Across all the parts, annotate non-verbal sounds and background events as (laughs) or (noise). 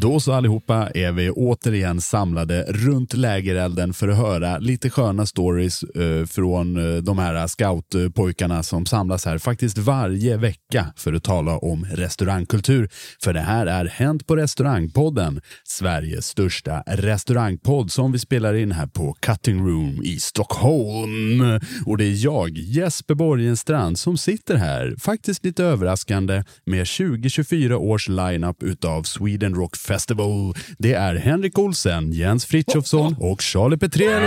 Då så allihopa är vi återigen samlade runt lägerelden för att höra lite sköna stories eh, från eh, de här scoutpojkarna som samlas här faktiskt varje vecka för att tala om restaurangkultur. För det här är Hänt på restaurangpodden, Sveriges största restaurangpodd som vi spelar in här på Cutting Room i Stockholm. Och det är jag, Jesper Borgenstrand, som sitter här, faktiskt lite överraskande, med 2024 års lineup utav Sweden Rock Festival. Det är Henrik Olsen, Jens Frithiofsson och Charlie Petrelli.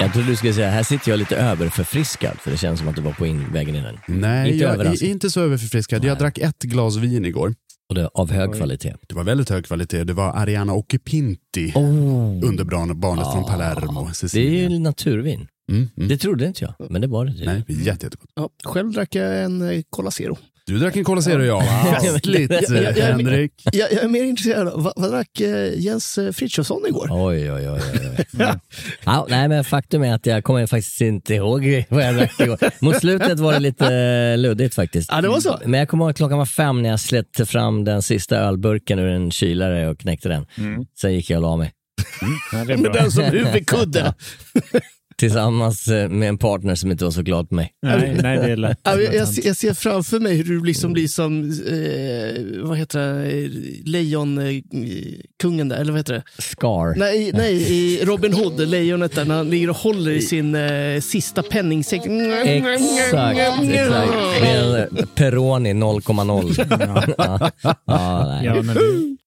Jag trodde du skulle säga, här sitter jag lite överförfriskad för det känns som att du var på in, vägen in. Nej, Inte jag överraskad. är inte så överförfriskad. Jag drack ett glas vin igår. Och det av hög kvalitet. Det var väldigt hög kvalitet. Det var Ariana Occhipinti, underbarnet från Palermo, Det är Sicilien. ju naturvin. Mm, mm. Det trodde inte jag, men det var det. Nej, jätte, jättegott. Ja, själv drack jag en eh, Cola Zero. Du drack en Cola Zero, ja. (laughs) Festligt, Ja, ja, ja, Henrik. Jag, jag är mer intresserad av, vad, vad drack eh, Jens eh, Frithiofsson igår? Oj, oj, oj. oj, oj. (laughs) ja, nej, men faktum är att jag kommer faktiskt inte ihåg vad jag drack igår. Mot slutet var det lite eh, luddigt faktiskt. Ja, det var så? Men jag kommer ihåg att klockan var fem när jag släppte fram den sista ölburken ur en kylare och knäckte den. Sen gick jag och la mig. (laughs) Med den som huvudkudde. Tillsammans eh, med en partner som inte var så glad på mig. Nej, nej, det är lätt. (laughs) Ja, jag, jag, ser- jag ser framför mig hur du liksom blir som, eh, vad heter det, lejonkungen där, eller vad heter det? Scar. Nej, nej, i Robin Hood, lejonet där, när han ligger och håller i sin eh, sista penningsäck. Exakt, exakt. Med eh, Peroni 0,0. (laughs) ja. Ja, nej. Ja,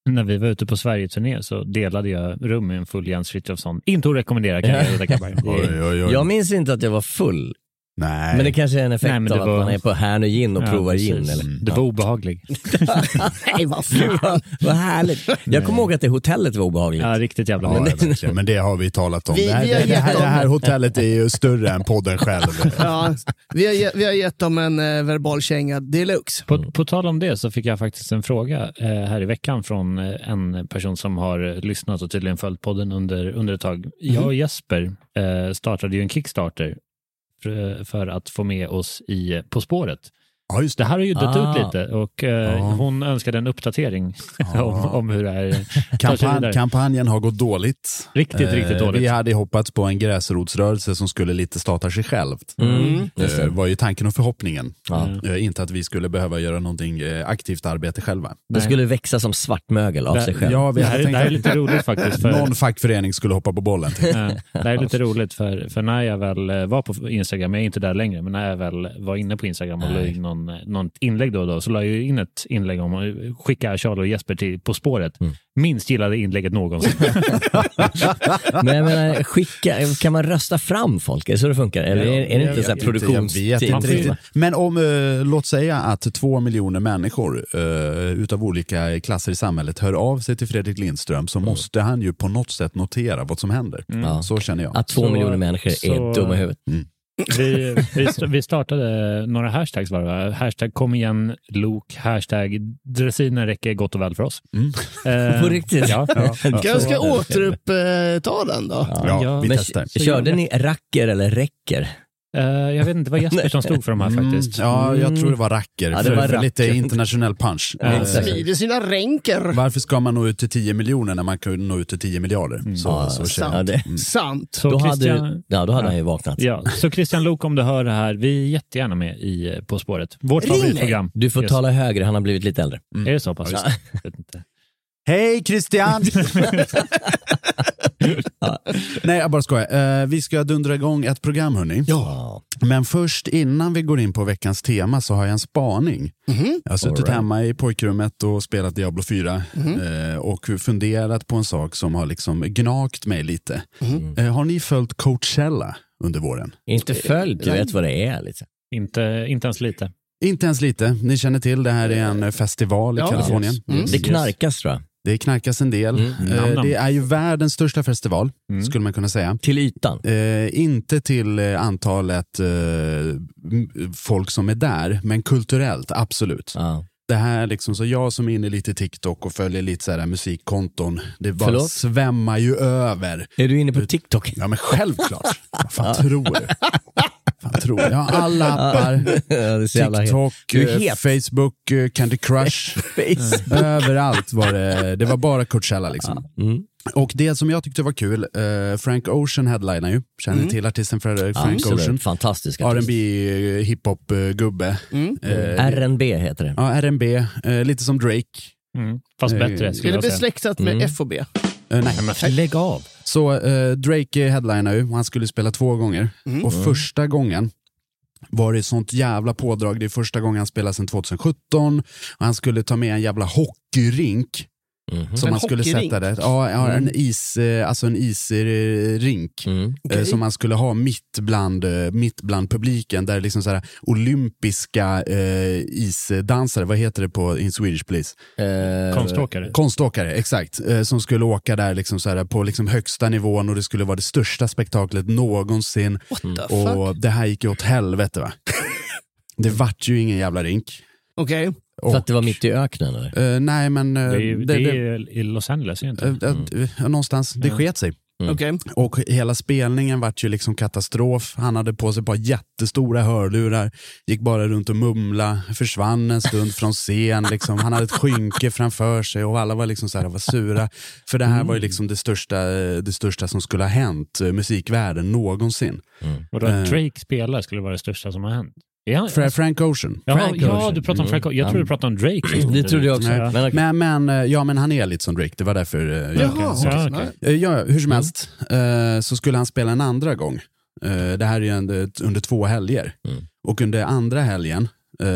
när vi var ute på Sverigeturné så delade jag rum med en full Jens Frithiofsson. Inte att rekommendera kan jag, jag. Jag minns inte att jag var full Nej. Men det kanske är en effekt Nej, men av att var- man är på här och gin och Ja, provar precis. gin. Eller? Det var obehaglig. (laughs) Nej, vad fan. vad härligt. Jag kommer ihåg att det hotellet var obehagligt. Ja, riktigt jävla Ja, obehagligt. verkligen. men det har vi talat om. Vi- det, här, vi har det, här, gett det här hotellet är ju större än podden själv. (laughs) Ja, vi, har, ge- vi har gett dem en eh, verbal känga deluxe. På, på tal om det så fick jag faktiskt en fråga eh, här i veckan från eh, en person som har eh, lyssnat och tydligen följt podden under, under ett tag. Jag och Jesper eh, startade ju en Kickstarter för, att få med oss i På spåret. Ja, just Det det. här har ju dött Ah. ut lite och eh, Ja. hon önskade en uppdatering (laughs) om, om hur det här Kampan kampanjen har gått dåligt. Riktigt, riktigt dåligt. Vi hade hoppats på en gräsrotsrörelse som skulle lite starta sig självt. Mm, det. var ju tanken och förhoppningen. Ja. Eh, Inte att vi skulle behöva göra någonting eh, aktivt arbete själva. Det skulle växa som svartmögel av Det- sig själv. Ja, vi Det här, det här är lite roligt faktiskt. För, någon fackförening skulle hoppa på bollen. Ja, det här är lite roligt för, för när jag väl eh, var på Instagram, jag är inte där längre, men när jag väl var inne på Instagram och la in någon, någon inlägg då och då, så la jag in ett inlägg om att skicka Charlie och Jesper till På spåret. Mm. Minst gillade inlägget någonsin. (laughs) Men jag menar, skicka, kan man rösta fram folk? Är det så det funkar? Eller är, är det inte så här riktigt. Men om, eh, låt säga att två miljoner människor eh, utav olika klasser i samhället hör av sig till Fredrik Lindström så måste han ju på något sätt notera vad som händer. Ja. Så känner jag. Att två Så- miljoner människor så- är dumma i huvudet. Vi, vi, vi startade några hashtags var det va? Hashtag kom igen Lok, hashtag dressinen räcker gott och väl för oss. Eh, På riktigt? Ja, ja. Jag ska återuppta den då. Ja, Ja, vi testar. körde ni racker eller räcker? Eh, jag vet inte, det var (laughs) Jesper som stod för de här faktiskt. Mm, ja, jag tror det var racker. Ja, det för, var för lite racker. internationell punch. Eh, exakt. Smider sina ränker. Varför ska man nå ut till 10 miljoner när man kan nå ut till 10 miljarder? Så, Ja, så känner sant. jag. Ja, det- Sant. Så Då hade, Christian, ja, då hade han ju vaknat. ja, så Christian Lok, om du hör det här, vi är jättegärna med i eh, På spåret. Vårt Ring favoritprogram. Du får Yes. tala högre, han har blivit lite äldre. Är det så pass? Ja, Jag vet inte. Hej Christian! (laughs) Nej, jag bara skojar. Eh, vi ska dundra igång ett program hörni. Ja. Men först innan vi går in på veckans tema så har jag en spaning. Mhm. Jag har suttit All right. hemma i pojkrummet och spelat Diablo 4 eh, och funderat på en sak som har liksom gnagt mig lite. Eh, har ni följt Coachella under våren? Inte följt, du vet vad det är. Liksom. Inte, inte ens lite. Inte ens lite. Ni känner till det här är en eh, festival i Ja. Kalifornien. Mm. Det knarkas tror jag. Det knarkas en del. Mm. Eh, det är ju världens största festival, Mm. skulle man kunna säga. Till ytan. Eh, inte till eh, antalet eh, folk som är där, men kulturellt, absolut. Ja. Det här liksom, så jag som är inne lite i TikTok och följer lite så här musikkonton, det bara Förlåt? svämmar ju över. Är du inne på TikTok? Ja men självklart. (laughs) Vad fan tror du? (laughs) Fan tror? Jag har alla appar. Ja, det är. TikTok, är. Facebook, eh, Candy Crush. (laughs) Överallt var det, det var bara Coachella liksom. Mm. Och det som jag tyckte var kul, eh, Frank Ocean headlinar ju. Känner ni till artisten Fra- Frank Ocean? Absolut. Fantastisk artist. R&B eh, hiphop-gubbe. Mm. Eh, R&B heter det. ja, R&B, eh, lite som Drake. Mm. Fast Eh, bättre Är skulle det jag säga. besläktat med Mm. FOB? Eh, nej. Nej, men lägg av. Så eh, Drake headlinar ju han skulle spela två gånger. Mm. Och första gången var det sånt jävla pådrag. Det är första gången han spelar sedan 2017. Och han skulle ta med en jävla hockeyrink. Mhm. Som En han skulle hockeyrink? sätta där. Ja, ja en is, eh, alltså en isrink. Mm. eh, som man skulle ha mitt bland, eh, mitt bland publiken. Där liksom så här, olympiska eh, isdansare, vad heter det på in Swedish please? Eh, Konståkare. Konståkare, exakt. Eh, som skulle åka där liksom så här, på liksom högsta nivån och det skulle vara det största spektaklet någonsin. The fuck? Och det här gick ju åt helvete va. (laughs) det vart ju ingen jävla rink. Okej. För att det var mitt i öknen eller? Eh, nej men... eh, Det är, ju- det- det det- är i Los Angeles, inte? eh, eh, någonstans, det sket sig. Mm. Okej. Och hela spelningen vart ju liksom katastrof. Han hade på sig ett par jättestora hörlurar, gick bara runt och mumla, försvann en stund från scen. Liksom. Han hade ett skynke framför sig och alla var liksom så här, var sura. För det här var ju liksom det största, det största som skulle ha hänt musikvärlden någonsin. Och då eh. Drake spelar skulle vara det största som har hänt. Han- Fra- Frank Ocean. Jaha, Frank ja, Ocean. du pratar om Frank Ocean. Jag Mm. tror du pratar om Drake. Det trodde jag också. Ja. Men. Men, men, eh, ja, men han är lite som Drake, det var därför eh, jag Jaha, Ja, okej. Eh, Ja, hur som helst eh, så skulle han spela en andra gång. Det här är ju en, under två helger. Mm. Och under andra helgen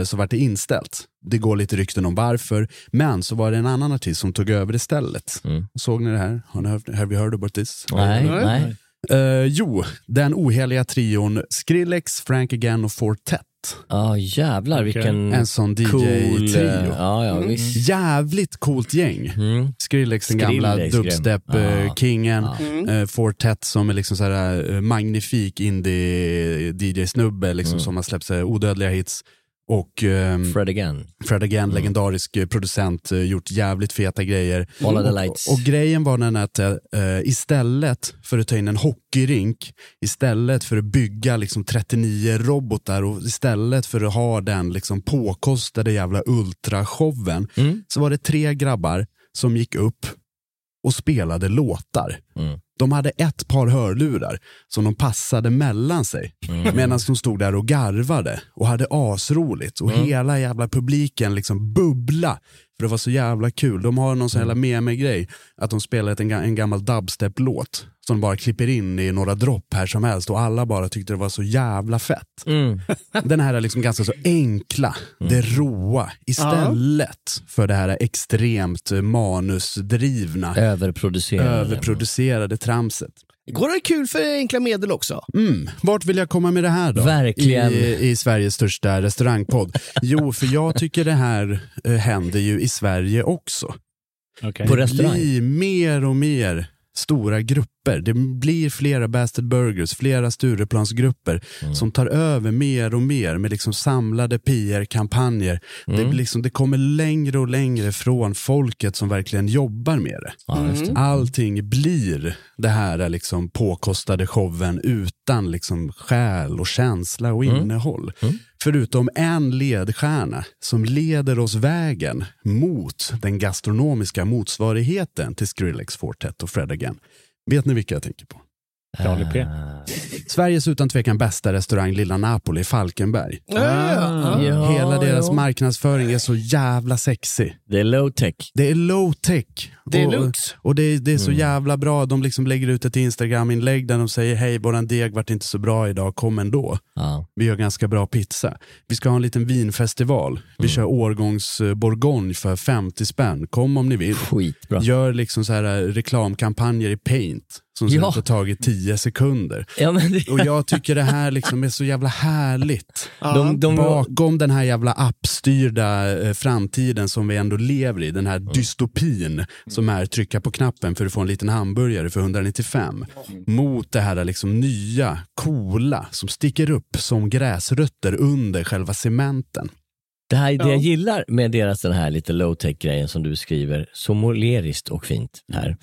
så var det inställt. Det går lite rykten om varför. Men så var det en annan artist som tog över istället. Mm. Såg ni det här? Har ni hört, have you heard about this? Nej, Nej. nej. Eh, jo, den oheliga trion Skrillex, Frank Again och Fortet. Ja jävlar vilken En sån cool... DJ-trio. eh, Ja, ja visst. Jävligt coolt gäng. Mm. Skrillex, den gamla dubstep-kingen. Ja. Eh, Fortet som är liksom så här, eh, magnifik indie-DJ-snubbe liksom, Mm. som har släppt odödliga hits. Och ehm, Fred again. Fred Again, legendarisk eh, producent, eh, gjort jävligt feta grejer. All of the och, lights. och grejen var den att eh, istället för att ta in en hockeyrink, istället för att bygga liksom 39 robotar och istället för att ha den liksom påkostade jävla ultrashowen, Mm. så var det tre grabbar som gick upp och spelade låtar. Mm. De hade ett par hörlurar som de passade mellan sig Mm. medan de stod där och garvade och hade asroligt och Mm. hela jävla publiken liksom bubbla för det var så jävla kul. De har någon sån Mm. jävla meme-grej att de spelar en, en gammal dubstep-låt som de bara klipper in i några dropp här som helst och alla bara tyckte det var så jävla fett. Mm. (laughs) Den här är liksom ganska så enkla, det råa istället för det här extremt manusdrivna, Överproducerade. överproducerade tramset. Går det kul för enkla medel också? Mm. Vart vill jag komma med det här då? Verkligen. I, I Sveriges största restaurangpodd. Jo, för jag tycker det här eh, händer ju i Sverige också. Okej. På Det restaurang? blir mer och mer stora grupper. Det blir flera Bastard Burgers, flera Stureplansgrupper Mm. som tar över mer och mer med liksom samlade PR-kampanjer. Det, Mm. blir liksom, det kommer längre och längre från folket som verkligen jobbar med det. Ja, det. Allting blir det här liksom påkostade showen utan liksom själ och känsla och Mm. innehåll. Mm. Förutom en ledstjärna som leder oss vägen mot den gastronomiska motsvarigheten till Skrillex, Fortet och Fred Again. Vet ni vilka jag tänker på? Charlie P. Ah. Sveriges utan tvekan bästa restaurang Lilla Napoli i Falkenberg. Ja, ja, Ja, Hela deras ja. marknadsföring är så jävla sexy. Det är low tech. Det är low tech. Deluxe. Och, och det, det är så Mm. jävla bra. De liksom lägger ut ett Instagram-inlägg där de säger hej, våran deg vart inte så bra idag, kom ändå. Ja. Vi gör ganska bra pizza. Vi ska ha en liten vinfestival. Vi Mm. kör årgångs eh, bourgogne för 50 spänn. Kom om ni vill. Skitbra. Gör liksom så här eh, reklamkampanjer i paint som Ja. ut att ha tagit 10 sekunder. Ja, men det, Och jag tycker det här liksom är så jävla härligt. de, de, Bakom den här jävla appstyrda eh, framtiden som vi ändå lever i, den här dystopin som är trycka på knappen för att få en liten hamburgare för 195. Mot det här liksom nya, coola som sticker upp som gräsrötter under själva cementen. det, här, det Ja. jag gillar med deras den här lite low tech grejen som du skriver så måleriskt och fint här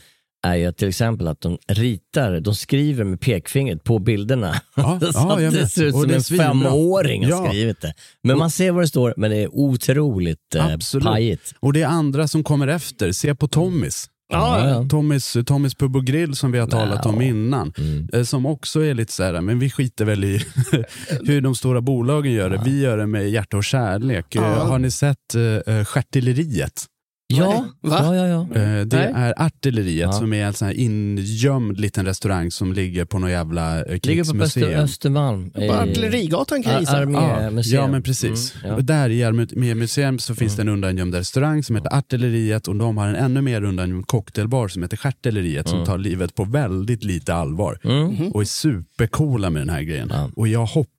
är ju till exempel att de ritar, de skriver med pekfingret på bilderna. Ja, (laughs) så ja, att det ser ut som en femåring har Ja. skrivit det. Men man ser vad det står, men det är otroligt eh, Absolut. pajigt. Och det är andra som kommer efter. Se på Tommys. Ja, ja. Tommys, Tommys pub och grill som vi har talat om innan. Mm. Eh, Som också är lite så här, men vi skiter väl i (laughs) hur de stora bolagen gör det. Vi gör det med hjärta och kärlek. Eh. Har ni sett uh, Stjärtilleriet? Ja, Va? ja, ja, ja. Eh, det Nej. är Artilleriet Ja. som är en sån här ingömd liten restaurang som ligger på någon jävla uh, Ligger på Öster, krigsmuseum. Östermalm. På Artillerigatan kan jag Ar- gissa. Armémuseum. Ja, men precis. Mm, ja. Och Där i Armémuseum så finns det en undangömd restaurang som heter Artilleriet och de har en ännu mer undangömd cocktailbar som heter Stjärtilleriet som tar livet på väldigt lite allvar Mm. och är supercoola med den här grejen. Och jag hoppas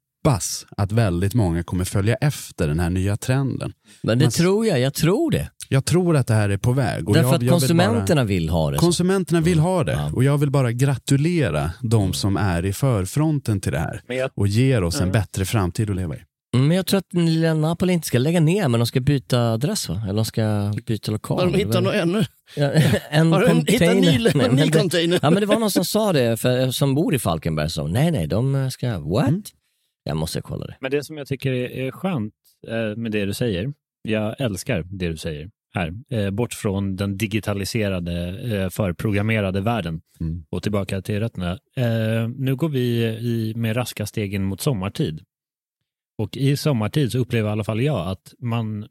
att väldigt många kommer följa efter den här nya trenden. Men det Man- tror jag, jag tror det. Jag tror att det här är på väg. Och Därför jag, att jag vill konsumenterna bara, vill ha det. så. konsumenterna vill ha det Ja. och jag vill bara gratulera de som är i förfronten till det här jag, och ger oss en bättre framtid att leva i. Mm, Men jag tror att lilla Napoli inte ska lägga ner, men de ska byta adress va? Eller de ska byta lokal. Har de hittat något ännu? Ja, (laughs) en Har de hittat en ny, en ny men det- container? Ja men det var någon som sa det, för, som bor i Falkenberg, så nej nej, de ska, what? Mm. Jag måste kolla det. men det som jag tycker är, skönt eh, med det du säger, jag älskar det du säger här, eh, bort från den digitaliserade, eh, förprogrammerade världen Mm. och tillbaka till rötterna. Nu går vi i, med raska stegen mot sommartid. Och i sommartid så upplever i alla fall jag att man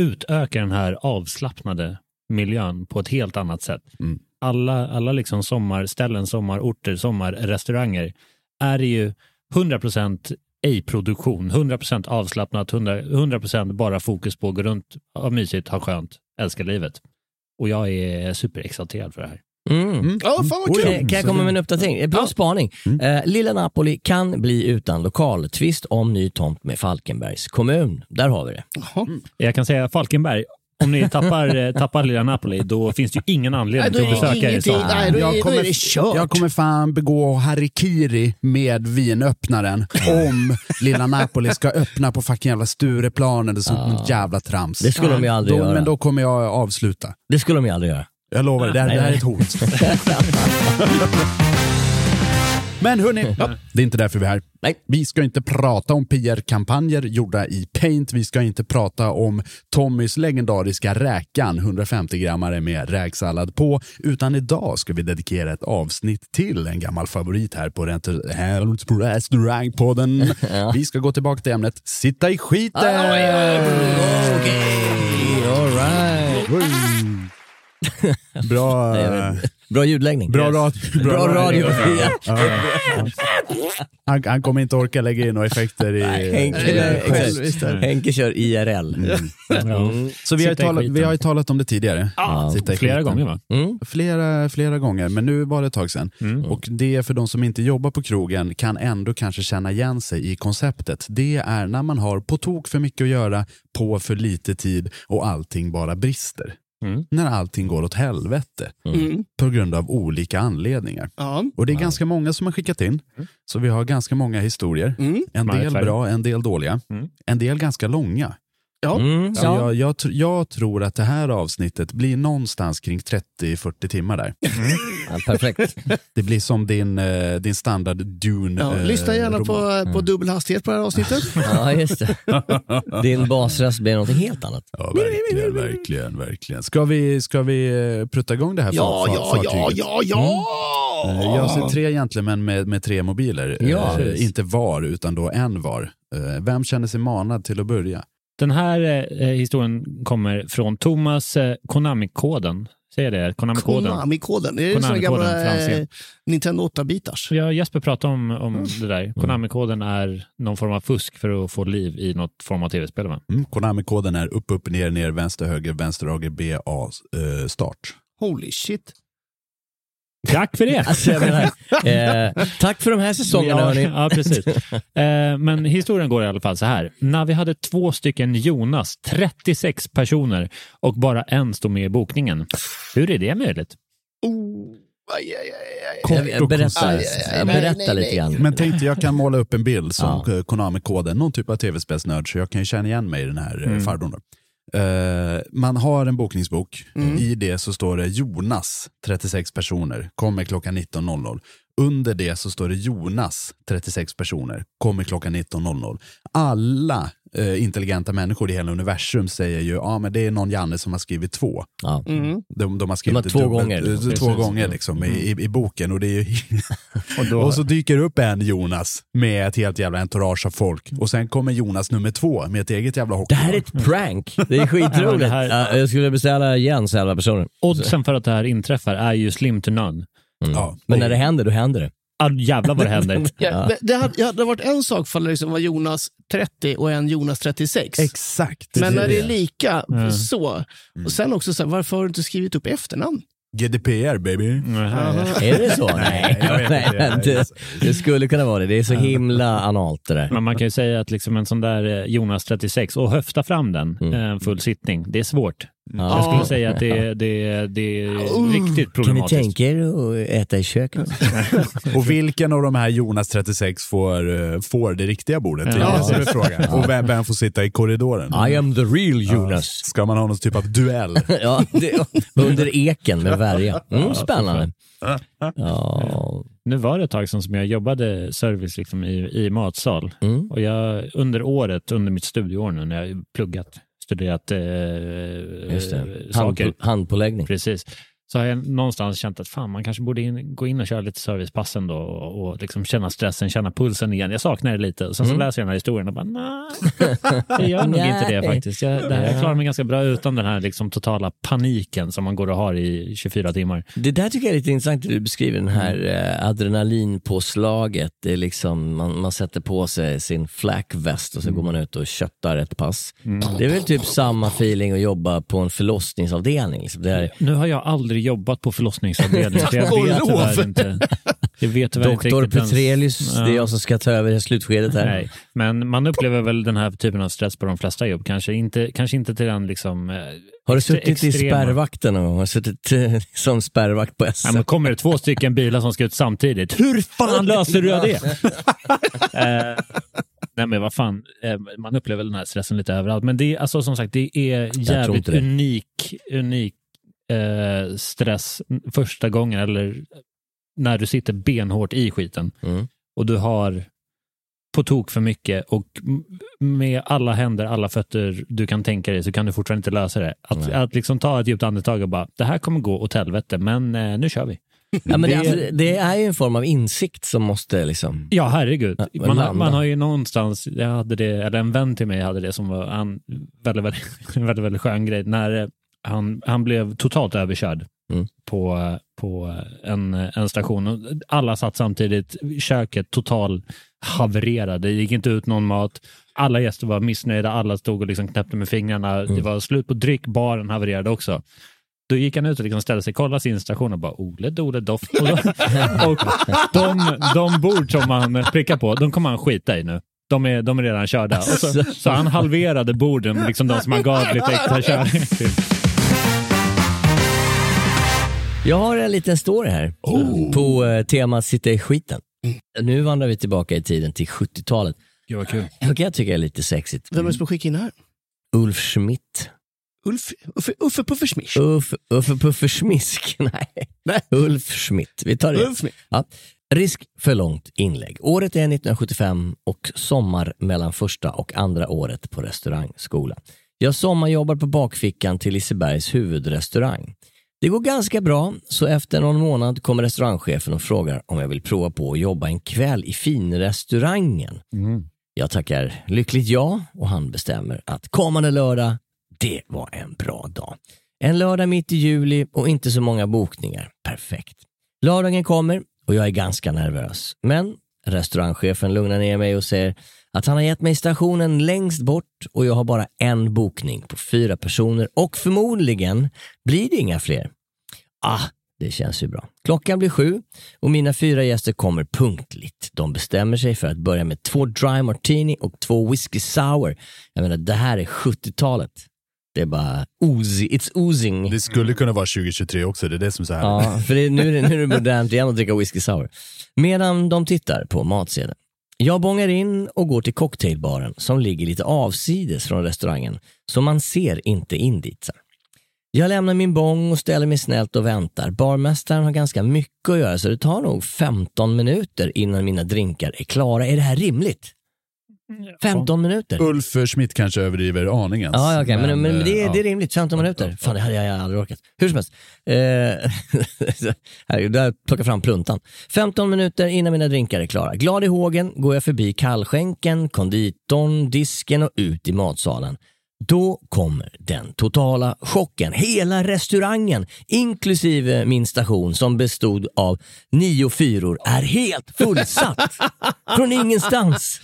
utökar den här avslappnade miljön på ett helt annat sätt. Mm. Alla, alla liksom sommarställen, sommarorter, sommarrestauranger är ju 100% ej-produktion, 100% avslappnat, 100%, 100% bara fokus på att gå runt, ha mysigt, ha skönt, älska livet. Och jag är superexalterad för det här. Mm. Ja, fan vad Oj, kul. Kan, kan jag komma med en uppdatering? Bra spaning. Eh, Lilla Napoli kan bli utan lokaltvist om ny tomt med Falkenbergs kommun. Där har vi det. Jaha. Jag kan säga Falkenberg, om ni tappar, eh, tappar lilla Napoli, då finns det ju ingen Nej, anledning till är att besöka er stad. Nej, då är, Jag då är kommer, det kört. jag kommer fan begå harikiri med vinöppnaren om lilla Napoli ska öppna på fucking jävla Stureplan eller sånt något jävla trams. Det skulle de ju aldrig då, göra. Men då kommer jag avsluta. Det skulle de ju aldrig göra. Jag lovar, det, det, här, det här är ett hot. (laughs) Men hörni, (laughs) det är inte därför vi är här. Nej. Vi ska inte prata om PR-kampanjer gjorda i Paint. Vi ska inte prata om Tommys legendariska räkan, 150-grammare med räksallad på. Utan idag ska vi dedikera ett avsnitt till en gammal favorit här på Restaurangpodden. (laughs) Vi ska gå tillbaka till ämnet sitta i skiten. Okej, all right. (laughs) Bra, Bra ljudläggning. bra, radio, Bra radio. Ja. Han, han kommer inte orka lägga in några effekter i... Henke, Nej, själviskt där. Henke kör IRL. Mm. Så vi har, i talat, vi har ju talat om det tidigare. Ja, i Flera gånger va? Mm. Flera, flera gånger, men nu var det ett tag sedan. Mm. Och det för de som inte jobbar på krogen kan ändå kanske känna igen sig i konceptet. Det är när man har på tok för mycket att göra, på för lite tid och allting bara brister. Mm. När allting går åt helvete Mm. på grund av olika anledningar. Ja. Och det är ganska många som har skickat in, så vi har ganska många historier. Mm. En del bra, en del dåliga. Mm. En del ganska långa. Ja. Mm. Så Ja. jag, jag, jag tror att det här avsnittet blir någonstans kring 30-40 timmar där. Ja, perfekt. (laughs) Det blir som din, eh, din standard Dune Ja, eh, lyssna gärna roman. på, på dubbel hastighet på det här avsnittet. (laughs) Ja, just det. Din basröst blir någonting helt annat. Ja, verkligen, verkligen, verkligen. Ska vi, ska vi eh, prutta igång det här Ja, fa- fa- ja, ja, fartyget? ja, ja! Eh, Jag ser tre gentlemän med, med tre mobiler. Ja. Inte var, utan då en var. Vem känner sig manad till att börja? Den här eh, historien kommer från Thomas eh, Konami-koden. Säger det? Konami-koden. Konami-koden. Det är här Konami-koden, gamla franska. eh, Nintendo 8-bitars. Ja, Jesper pratade om, om det där. Konami-koden är någon form av fusk för att få liv i något form av tv-spel. Va? Mm, Konami-koden är upp, upp, ner, ner, vänster, höger, vänster, höger, B, A, eh, start. Holy shit. Tack för det! Alltså, menar, eh, tack för de här säsongerna ja, hörni. ja, precis. Eh, men historien går i alla fall så här. När vi hade två stycken Jonas, 36 personer och bara en stod med i bokningen. Hur är det möjligt? Oh, aj, aj, aj. Jag, jag berättar, Aj, aj, aj. jag Nej, nej, lite grann. Men tänkte jag kan måla upp en bild som Ja. eh, Konami-koden, någon typ av tv-spelsnörd, så jag kan ju känna igen mig i den här mm. farbrorn. Eh, man har en bokningsbok, i det så står det Jonas, 36 personer, kommer klockan 19.00. Under det så står det Jonas, 36 personer, kommer klockan 19.00. Alla eh, intelligenta människor i hela universum säger ju, ja ah, men det är någon Janne som har skrivit två. Ja. Mm. De, de har skrivit De har två dubbelt- gånger, eh, liksom. Två Precis. gånger liksom, i, i, i boken. Och, det är ju (laughs) Och då, och så dyker upp en Jonas med ett helt jävla entourage av folk. Och sen kommer Jonas nummer två med ett eget jävla Det här är ett prank. Det är skitroligt. (laughs) det här- Ja, jag skulle beställa igen så elva personer. oddsen för att det här inträffar är ju slim to none. Mm. Ja. Men när det händer, då händer det. Ah, jävlar vad det händer. (laughs) Ja, Det hade, det hade varit en sak för det liksom var Jonas 30 och en Jonas 36. Exakt. Men när det är det. lika Mm. så. Och sen också så här, varför har du inte skrivit upp efternamn? GDPR baby. Är det så? (laughs) Nej, Nej (laughs) det, det skulle kunna vara det. Det är så himla analt det där. Men man kan ju säga att liksom en sån där eh, Jonas 36 och höfta fram den Mm. eh, full sittning, det är svårt. Ja. Jag skulle säga att det, det, det är riktigt Kan ni problematiskt. tänka er att äta i köket? (laughs) Och vilken av de här Jonas 36 får, eh, får det riktiga bordet? Ja. det är frågan. Och vem, vem får sitta i korridoren? I am the real Jonas. Ska man ha någon typ av duell? (laughs) Ja, det, under eken med värja. Mm, spännande. Ja, Nu var det ett tag sedan som jag jobbade service liksom i, i matsal. mm. Och jag, under året, under mitt studieår nu, när jag pluggat, studerat eh, Just det. saker. Hand, handpåläggning. Precis. Så har jag någonstans känt att fan, man kanske borde in, gå in och köra lite servicepass ändå och, och liksom känna stressen, känna pulsen igen. Jag saknar det lite. Och sen så Mm. läser jag den här historien och bara, nej, jag gör nog inte det faktiskt. Jag, det här, jag klarar mig ganska bra utan den här liksom totala paniken som man går och har i 24 timmar. Det där tycker jag är lite intressant hur du beskriver den här eh, adrenalinpåslaget. Det är liksom, man, man sätter på sig sin flak väst och så går man ut och köttar ett pass. Det är väl typ samma feeling att jobba på en förlossningsavdelning. Liksom. Det är, Nu har jag aldrig aldrig jobbat på förlossningsavdelning. (laughs) så jag Tack och vet lov. tyvärr inte. Jag vet Doktor Petrelius, det är Ja. jag som ska ta över i slutskedet här. Nej, men man upplever väl den här typen av stress på de flesta jobb. Kanske inte, kanske inte till den liksom... eh, Har du suttit i extrema. spärrvakten någon gång? Har du suttit eh, (laughs) som spärrvakt på Ja, SM? men kommer det två stycken bilar som ska ut samtidigt, hur fan löser du det? (laughs) eh, nej men vad fan, eh, man upplever den här stressen lite överallt. Men det är alltså som sagt, det är jävligt unik, unik eh, stress första gången eller när du sitter benhårt i skiten Mm. och du har på tok för mycket och med alla händer, alla fötter du kan tänka dig så kan du fortfarande inte lösa det. Att, Nej. att liksom ta ett djupt andetag och bara, det här kommer gå åt helvete, men eh, nu kör vi. Ja, men det, alltså, det är ju en form av insikt som måste liksom... Ja, herregud. Man, landa. man har ju någonstans, jag hade det, eller en vän till mig hade det som var en väldigt, väldigt, (laughs) väldigt, väldigt skön grej. När eh, han, han blev totalt överkörd Mm. på, på en, en station. Alla satt samtidigt, köket total havererade, det gick inte ut någon mat. Alla gäster var missnöjda, alla stod och liksom knäppte med fingrarna. Mm. Det var slut på dryck, baren havererade också. Då gick han ut och liksom ställde sig, kollade sin station och bara Ole Dole Doff. (laughs) Och, de, de bord som man prickar på, de kommer han skita i nu. De är, de är redan körda. Så, så han halverade borden, liksom de som han gav lite extra körning till. Jag har en liten story här på eh, temat sitta i skiten. Nu vandrar vi tillbaka i tiden till 70-talet. Gud vad kul. Det kan jag tycka är lite sexigt. Vem är det som skickar in här? Ulf Schmidt. Ulf, Uffe, Uffe Puffersmish. Uff, Uffe Puffer Smisk. (laughs) Nej. Nej. Ulf Schmidt. Vi tar det. Ulf Smith. Ja. Risk för långt inlägg. Året är 1975 och sommar mellan första och andra året på restaurangskola. Jag sommarjobbar på bakfickan till Lisebergs huvudrestaurang. Det går ganska bra, så efter någon månad kommer restaurangchefen och frågar om jag vill prova på att jobba en kväll i finrestaurangen. Jag tackar lyckligt ja och han bestämmer att kommande lördag, det var en bra dag. En lördag mitt i juli och inte så många bokningar. Perfekt. Lördagen kommer och jag är ganska nervös. Men restaurangchefen lugnar ner mig och säger att han har gett mig stationen längst bort och jag har bara en bokning på fyra personer och förmodligen blir det inga fler. Ah, det känns ju bra. Klockan blir sju och mina fyra gäster kommer punktligt. De bestämmer sig för att börja med två dry martini och två whisky sour. Jag menar, det här är 70-talet. Det är bara oozy, it's oozing. Det skulle kunna vara 2023 också, det är det som är så här. Ja, för det, nu, är det, nu är det modernt igen att dricka whisky sour. Medan de tittar på matsedeln. Jag bångar in och går till cocktailbaren som ligger lite avsides från restaurangen, så man ser inte in dit. så. Jag lämnar min bong och ställer mig snällt och väntar. Barmästaren har ganska mycket att göra så det tar nog 15 minuter innan mina drinkar är klara. Är det här rimligt? 15 minuter? Ulf Schmidt kanske överdriver aningen. Ja, ja, okej, men, men, det, är, ja. det är rimligt. 15 minuter. Fan, det hade jag aldrig orkat. Hur som helst. Eh, (laughs) där plockar fram pluntan. 15 minuter innan mina drinkar är klara. Glad i hågen går jag förbi kallskänken, konditorn, disken och ut i matsalen. Då kommer den totala chocken. Hela restaurangen, inklusive min station som bestod av nio fyror, är helt fullsatt. (laughs) Från ingenstans.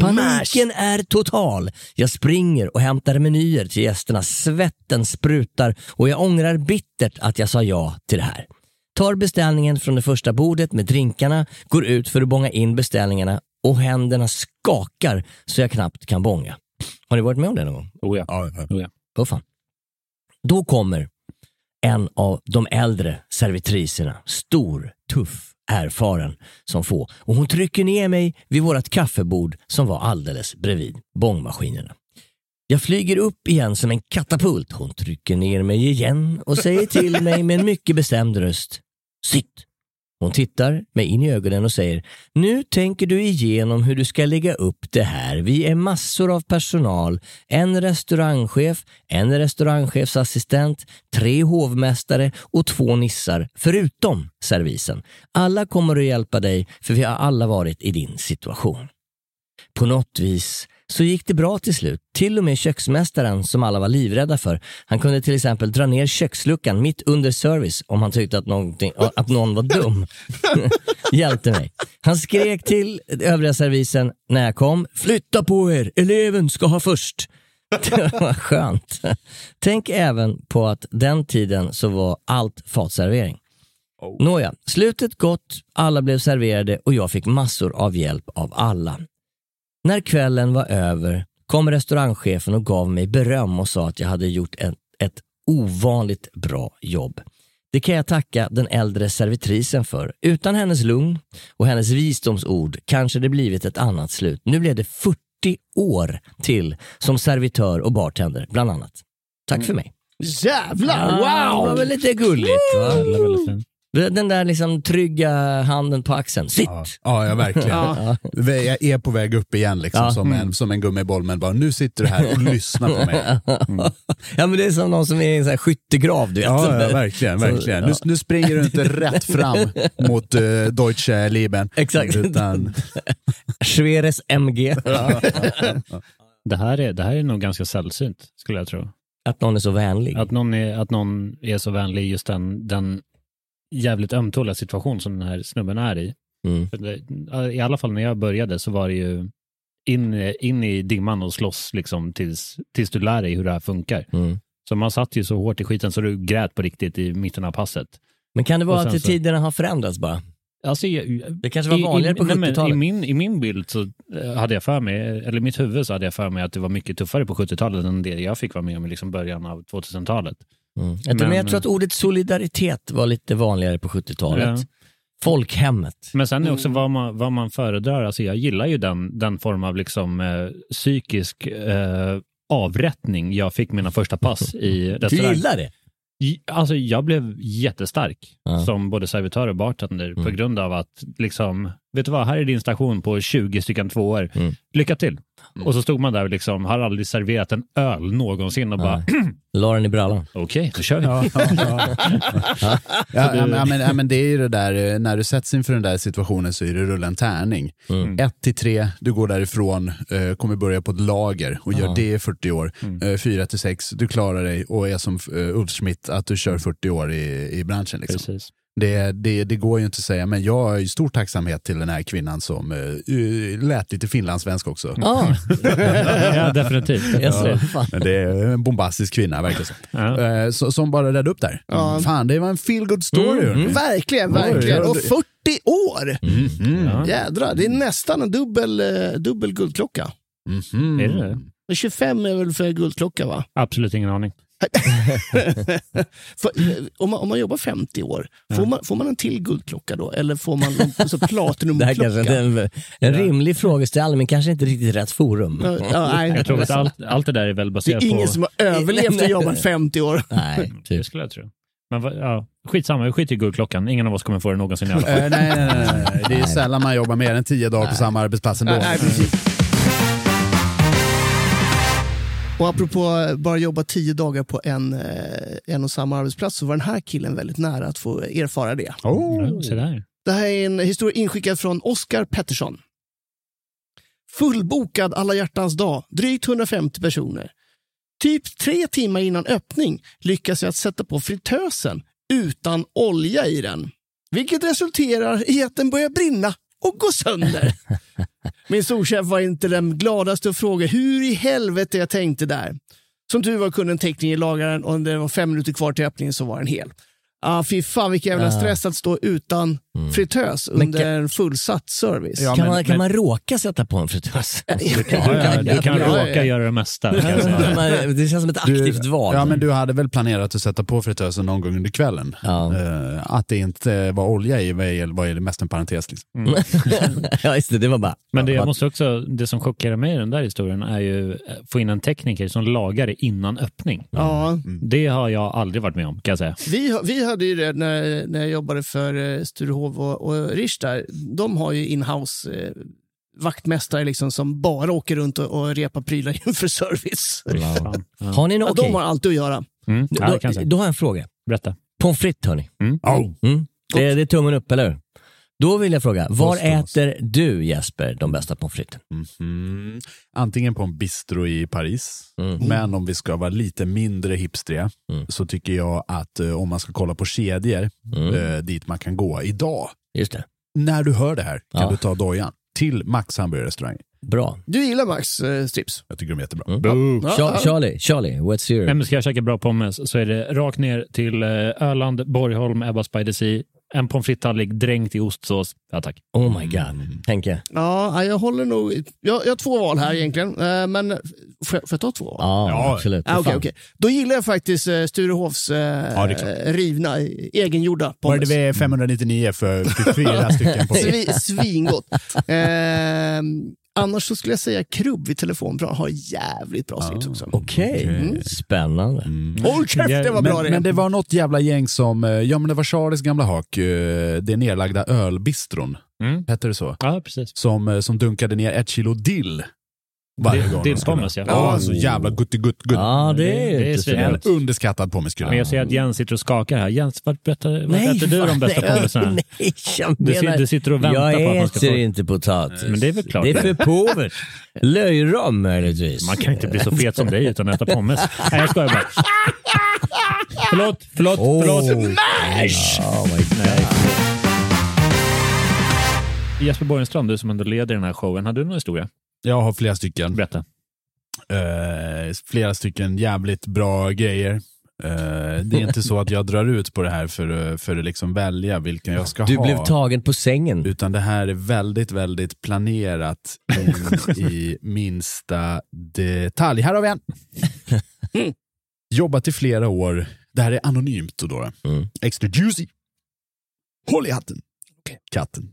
Paniken är total. Jag springer och hämtar menyer till gästerna. Svetten sprutar och jag ångrar bittert att jag sa ja till det här. Tar beställningen från det första bordet med drinkarna, går ut för att bånga in beställningarna och händerna skakar så jag knappt kan bånga. Har ni varit med om det någon gång? Oh ja. Ja, ja. Oh ja. Åh fan. Då kommer en av de äldre servitriserna, stor, tuff, erfaren som få. Och hon trycker ner mig vid vårt kaffebord som var alldeles bredvid bångmaskinerna. Jag flyger upp igen som en katapult. Hon trycker ner mig igen och säger till mig med en mycket bestämd röst. Sitt! Hon tittar mig in i ögonen och säger Nu tänker du igenom hur du ska lägga upp det här. Vi är massor av personal. En restaurangchef, en restaurangchefsassistent, tre hovmästare och två nissar, förutom servisen. Alla kommer att hjälpa dig för vi har alla varit i din situation. På något vis så gick det bra till slut. Till och med köksmästaren som alla var livrädda för. Han kunde till exempel dra ner köksluckan mitt under service om han tyckte att, att någon var dum. (laughs) Hjälpte mig. Han skrek till övriga servisen när jag kom. Flytta på er, eleven ska ha först. (laughs) Vad skönt. Tänk även på att den tiden så var allt fatservering. Nåja, slutet gott, alla blev serverade och jag fick massor av hjälp av alla. När kvällen var över kom restaurangchefen och gav mig beröm och sa att jag hade gjort ett, ett ovanligt bra jobb. Det kan jag tacka den äldre servitrisen för. Utan hennes lugn och hennes visdomsord kanske det blivit ett annat slut. Nu blev det 40 år till som servitör och bartender, bland annat. Tack för mig. Jävlar, Det var wow! väl lite gulligt va? Den där liksom trygga handen på axeln. Sitt! Ja, ja, verkligen. (laughs) Ja. Jag är på väg upp igen liksom, Ja. som, en, som en gummiboll, men bara nu sitter du här och (laughs) lyssnar på mig. Ja men det är som någon som är i en sån här skyttegrav du vet. Ja, ja verkligen. Så, verkligen. ja. Nu, nu springer du inte rätt fram (laughs) mot uh, Deutsche Lieben. Exakt. Utan, Schweres MG. Det här, är, det här är nog ganska sällsynt, skulle jag tro. Att någon är så vänlig. Att någon är, att någon är så vänlig i just den, den jävligt ömtåliga situation som den här snubben är i. Mm. Det- I alla fall när jag började så var det ju in, in i dimman och slåss liksom tills, tills du lär dig hur det här funkar. Mm. Så man satt ju så hårt i skiten så du grät på riktigt i mitten av passet. Men kan det vara att så- tiderna har förändrats bara? Alltså, jag, Det kanske var vanligare på nej, men 70-talet. I min, I min bild så eh, hade jag för mig, eller i mitt huvud så hade jag för mig att det var mycket tuffare på 70-talet än det jag fick vara med om i liksom början av 2000-talet. Mm. Jag, tror, men, Men- jag tror att ordet solidaritet var lite vanligare på 70-talet. Ja. Folkhemmet. Men sen är också vad man, vad man föredrar. Alltså jag gillar ju den, den form av liksom, eh, psykisk eh, avrättning jag fick mina första pass (laughs) i Du restaurang. gillar det? Alltså jag blev jättestark Ja. som både servitör och bartender på Mm. grund av att liksom, vet du vad, här är din station på 20 stycken tvåor. Mm. Lycka till. Och så stod man där och liksom, har aldrig serverat en öl någonsin och bara, La den i brallan. (clears throat) okej, då kör vi. ja, ja, ja. (laughs) Ja, ja, men, ja, men, det är ju det där, eh, när du sätts inför den där situationen så är det rulla en tärning. Mm. Ett till tre, du går därifrån, eh, kommer börja på ett lager och gör Ja. det i 40 år. Mm. Eh, fyra till sex, du klarar dig och är som uh, Ulf Schmidt, att du kör 40 år i, i branschen. Liksom. Precis. Det, det, det går ju inte att säga, men jag har ju stor tacksamhet till den här kvinnan som uh, lät lite finlandssvensk också. Ja, (laughs) ja, definitivt. Fan. Men det är en bombastisk kvinna, verkligen. så. Ja. Eh, så, som bara räddade upp där. Ja. Fan, det var en feel good story. Mm, hörni. Verkligen, verkligen. ja, Och det- 40 år! Mhm. Ja. Jädrar, det är nästan en dubbel, dubbel guldklocka. Mhm. Är det det? Men 25 är väl för guldklocka va? Absolut ingen aning. (laughs) för, eh, om, man, om man jobbar 50 år, får, man, får man en till guldklocka då? Eller får man (laughs) en alltså, Det här platinumklocka? kanske är en, en rimlig frågeställning, men kanske inte riktigt rätt forum. Ja, ja, (laughs) nej. Jag tror att allt, allt det där är väl Det baserat är ingen på... som har överlevt och jobbat 50 år. Nej, Det typ. skulle jag tro. Men ja, skitsamma, vi skiter i guldklockan. Ingen av oss kommer få det någonsin i alla fall. Eh, nej, nej, nej, nej. Det är sällan man jobbar mer än tio dagar på samma arbetsplats ändå. Nej, precis. Och apropå bara jobba tio dagar på en, eh, en och samma arbetsplats så var den här killen väldigt nära att få erfara det. Oh. Ja, Se där. Det här är en historia inskickad från Oskar Pettersson. Fullbokad alla hjärtans dag, drygt 150 personer. Typ tre timmar innan öppning lyckas jag att sätta på fritösen utan olja i den. Vilket resulterar i att den börjar brinna och gå sönder. (laughs) Min storchef var inte den gladaste och frågade hur i helvete jag tänkte där. Som tur var kunde en tekniker laga den och när det var fem minuter kvar till öppningen så var den hel. Ah, fy fan vilken jävla stress att stå utan fritös Men under kan- en fullsatt service. Ja, kan, men- man, kan men- man råka sätta på en fritös? Ja, ja, du kan Ja, råka ja. göra det mesta. Kan. (laughs) Man- det känns som ett aktivt val. Ja, men du hade väl planerat att sätta på fritösen någon gång under kvällen? Ja. Eh, att det inte var olja i var var ju mest en parentes. Liksom. (laughs) ja, just det. Det var bara... Men det, Ja, jag måste också, det som chockerar mig i den där historien är ju att få in en tekniker som lagar det innan öppning. Ja, Det har jag aldrig varit med om kan jag säga. vi, vi hade ju det när, när jag jobbade för eh, Sturehof och, och Rish där. De har ju inhouse eh, vaktmästare liksom, som bara åker runt och, och repar prylar (laughs) inför service. Ja. Har ni något? Ja, de har alltid att göra. Mm. Ja, Då, säga. då har jag en fråga. Berätta. Pommes frites hörni. Mm. Mm. Det, det är tummen upp, eller hur? Då vill jag fråga, var Förstås. äter du Jesper de bästa pommes fritesen? Mhm. Antingen på en bistro i Paris, Mm. men om vi ska vara lite mindre hipstriga Mm. så tycker jag att eh, om man ska kolla på kedjor Mm. eh, dit man kan gå idag, Just det. när du hör det här kan Ja. du ta dojan till Max hamburgerrestaurang. Bra. Du gillar Max eh, strips? Jag tycker de är jättebra. Mm. Ja, Char- ja. Charlie, Charlie, what's your... Men ska jag käka bra pommes så är det rakt ner till eh, Öland, Borgholm, Ebbas by the Sea. En pommes frites-tallrik dränkt i ostsås. Ja tack. Oh my god. Henke? Ja, jag håller nog... Jag, jag har två val här egentligen, eh, men får jag, får jag ta två val? Ja, Ja. absolut. Ah, Okej, Fan. okej. Då gillar jag faktiskt eh, Sturehofs eh, Ja, det rivna, egengjorda Var pommes. det vid 599 för fyra stycken (laughs) Svi, svingott. (laughs) Eh, annars så skulle jag säga krubb vid telefonplan har jävligt bra strips också. Okej, Mm. spännande. Håll käften vad bra men, det är. men det var något jävla gäng som, eh, ja men det var Charlies gamla hak, eh, det nedlagda ölbistron, Mm. hette det så? Ja, precis. Som, eh, som dunkade ner ett kilo dill varje Dill- gång. de dillpommes, skulle- ja. Ja, så jävla gutti gutt gutt. Ja, det är Det är så dumt. underskattad pommeskulle. Men jag ser att Jens sitter och skakar här. Jens, vad berättar, äter du de bästa nej, pommesarna? Nej, jag Du menar, du sitter och väntar jag på att man ska äter få- inte potatis. Men det är väl klart. Det är för påvert. Löjrom möjligtvis. Man kan inte bli så fet som dig utan att äta pommes. Nej, jag skojar bara. Förlåt, förlåt, Åh. förlåt. Oh my God. Nej. Jesper Borgenstrand, du som ändå leder den här showen, hade du någon historia? Jag har flera stycken. Berätta. Eh, flera stycken jävligt bra grejer. Eh, det är inte så att jag drar ut på det här för, för att liksom välja vilken jag ska Du ha. blev tagen på sängen. Utan det här är väldigt, väldigt planerat in (laughs) i minsta detalj. Här har vi en! Jobbat i flera år. Det här är anonymt då. då. Mm. Extra juicy. Håll i hatten. Katten.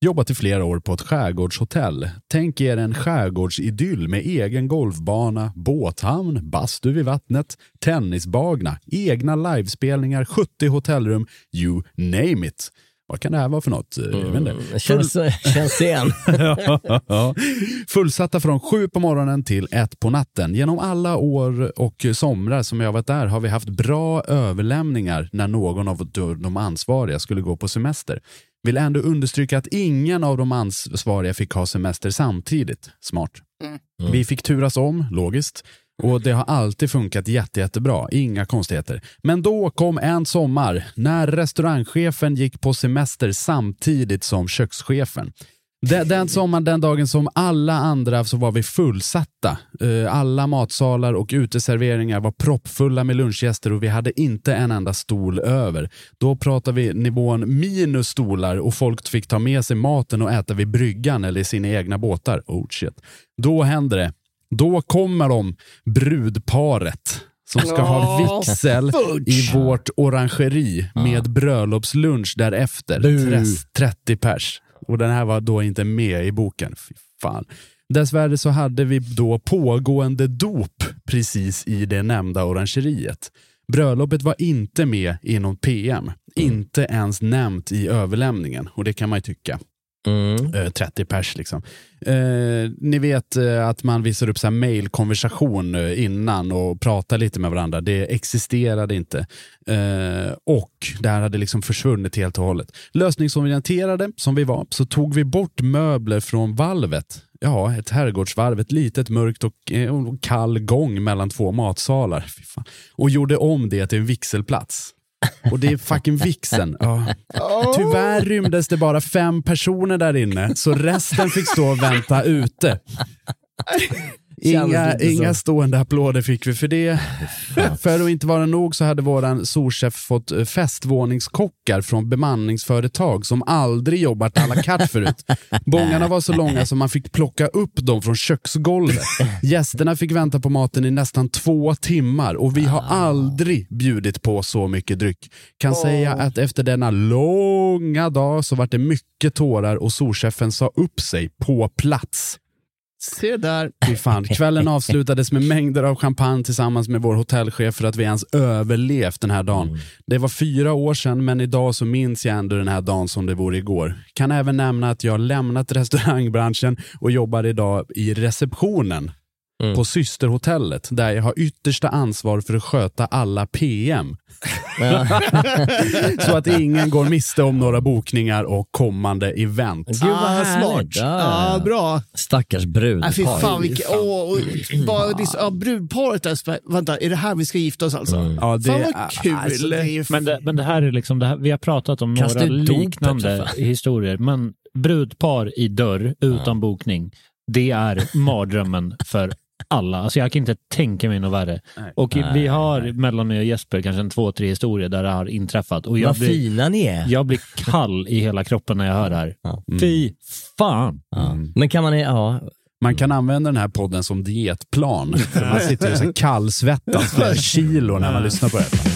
Jobbat i flera år på ett skärgårdshotell. Tänk er en skärgårdsidyll med egen golfbana, båthamn, bastu vid vattnet, tennisbagna, egna livespelningar, 70 hotellrum, you name it. Vad kan det här vara för något? Mm, Känns, (laughs) känns igen. (laughs) Ja. Fullsatta från sju på morgonen till ett på natten. Genom alla år och somrar som jag varit där har vi haft bra överlämningar när någon av de ansvariga skulle gå på semester. Vill ändå understryka att ingen av de ansvariga fick ha semester samtidigt. Smart. Vi fick turas om, logiskt. Och det har alltid funkat jätte, jättebra, inga konstigheter. Men då kom en sommar när restaurangchefen gick på semester samtidigt som kökschefen. Den, den sommaren, den dagen som alla andra så var vi fullsatta. Eh, Alla matsalar och uteserveringar var proppfulla med lunchgäster och vi hade inte en enda stol över. Då pratar vi nivån minus stolar och folk fick ta med sig maten och äta vid bryggan eller i sina egna båtar. Oh shit. Då händer det. Då kommer de, brudparet som ska ha vigsel i vårt orangeri med bröllopslunch därefter. Tres- 30 pers. Och den här var då inte med i boken. Fy fan. Dessvärre så hade vi då pågående dop precis i det nämnda orangeriet. Bröllopet var inte med i någon PM. Inte ens nämnt i överlämningen. Och det kan man ju tycka. Mm. Eh, 30 pers liksom. Eh, ni vet eh, att man visar upp så här mailkonversation eh, innan och pratar lite med varandra. Det existerade inte. Eh, och det här hade liksom försvunnit helt och hållet. Lösningsorienterade som vi var så tog vi bort möbler från valvet. Ja, ett herrgårdsvarv, ett litet mörkt och, eh, och kall gång mellan två matsalar. Fy fan. Och gjorde om det till en vigselplats. Och det är fucking vixen. Ja. Tyvärr rymdes det bara fem personer där inne, så resten fick stå och vänta ute. Inga, inga stående applåder fick vi för det. (laughs) För att inte vara nog så hade våran souschef fått eh, festvåningskockar från bemanningsföretag som aldrig jobbat à la carte förut. (laughs) Bångarna var så långa som man fick plocka upp dem från köksgolvet. (laughs) Gästerna fick vänta på maten i nästan två timmar och vi har aldrig bjudit på så mycket dryck. Kan säga att efter denna långa dag så var det mycket tårar och souschefen sa upp sig på plats. Se där. Fy fan. (laughs) Kvällen avslutades med mängder av champagne tillsammans med vår hotellchef för att vi ens överlevt den här dagen. Det var fyra år sedan men idag så minns jag ändå den här dagen som det vore igår. Kan även nämna att jag lämnat (laughs) restaurangbranschen och jobbar idag i receptionen på systerhotellet där jag har yttersta ansvar för att sköta alla PM. (laughs) så att ingen går miste om några bokningar och kommande event. Gud vad Ah, smart. Ja, Ja, bra. Stackars brud. Nej, fy fan vilket... Åh, och bara dis, ja, brudparet där. Vänta, är det här vi ska gifta oss alltså? Ja, det, Fan vad kul. alltså, det är ju Men det, men det här är liksom, det här, vi har pratat om Kasta några liknande historier, men brudpar i dörr utan bokning. Det är mardrömmen för alla. Alltså jag kan inte tänka mig något värre. Och vi har mellan mig och Jesper kanske en två, tre historier där det har inträffat. Och jag Vad blir, fina ni är. jag blir kall i hela kroppen när jag hör det här. Ja. Fy fan! Ja. Men kan man, ja, Man kan använda den här podden som dietplan. (laughs) Man sitter ju så kallsvettas flera kilo när man lyssnar på detta.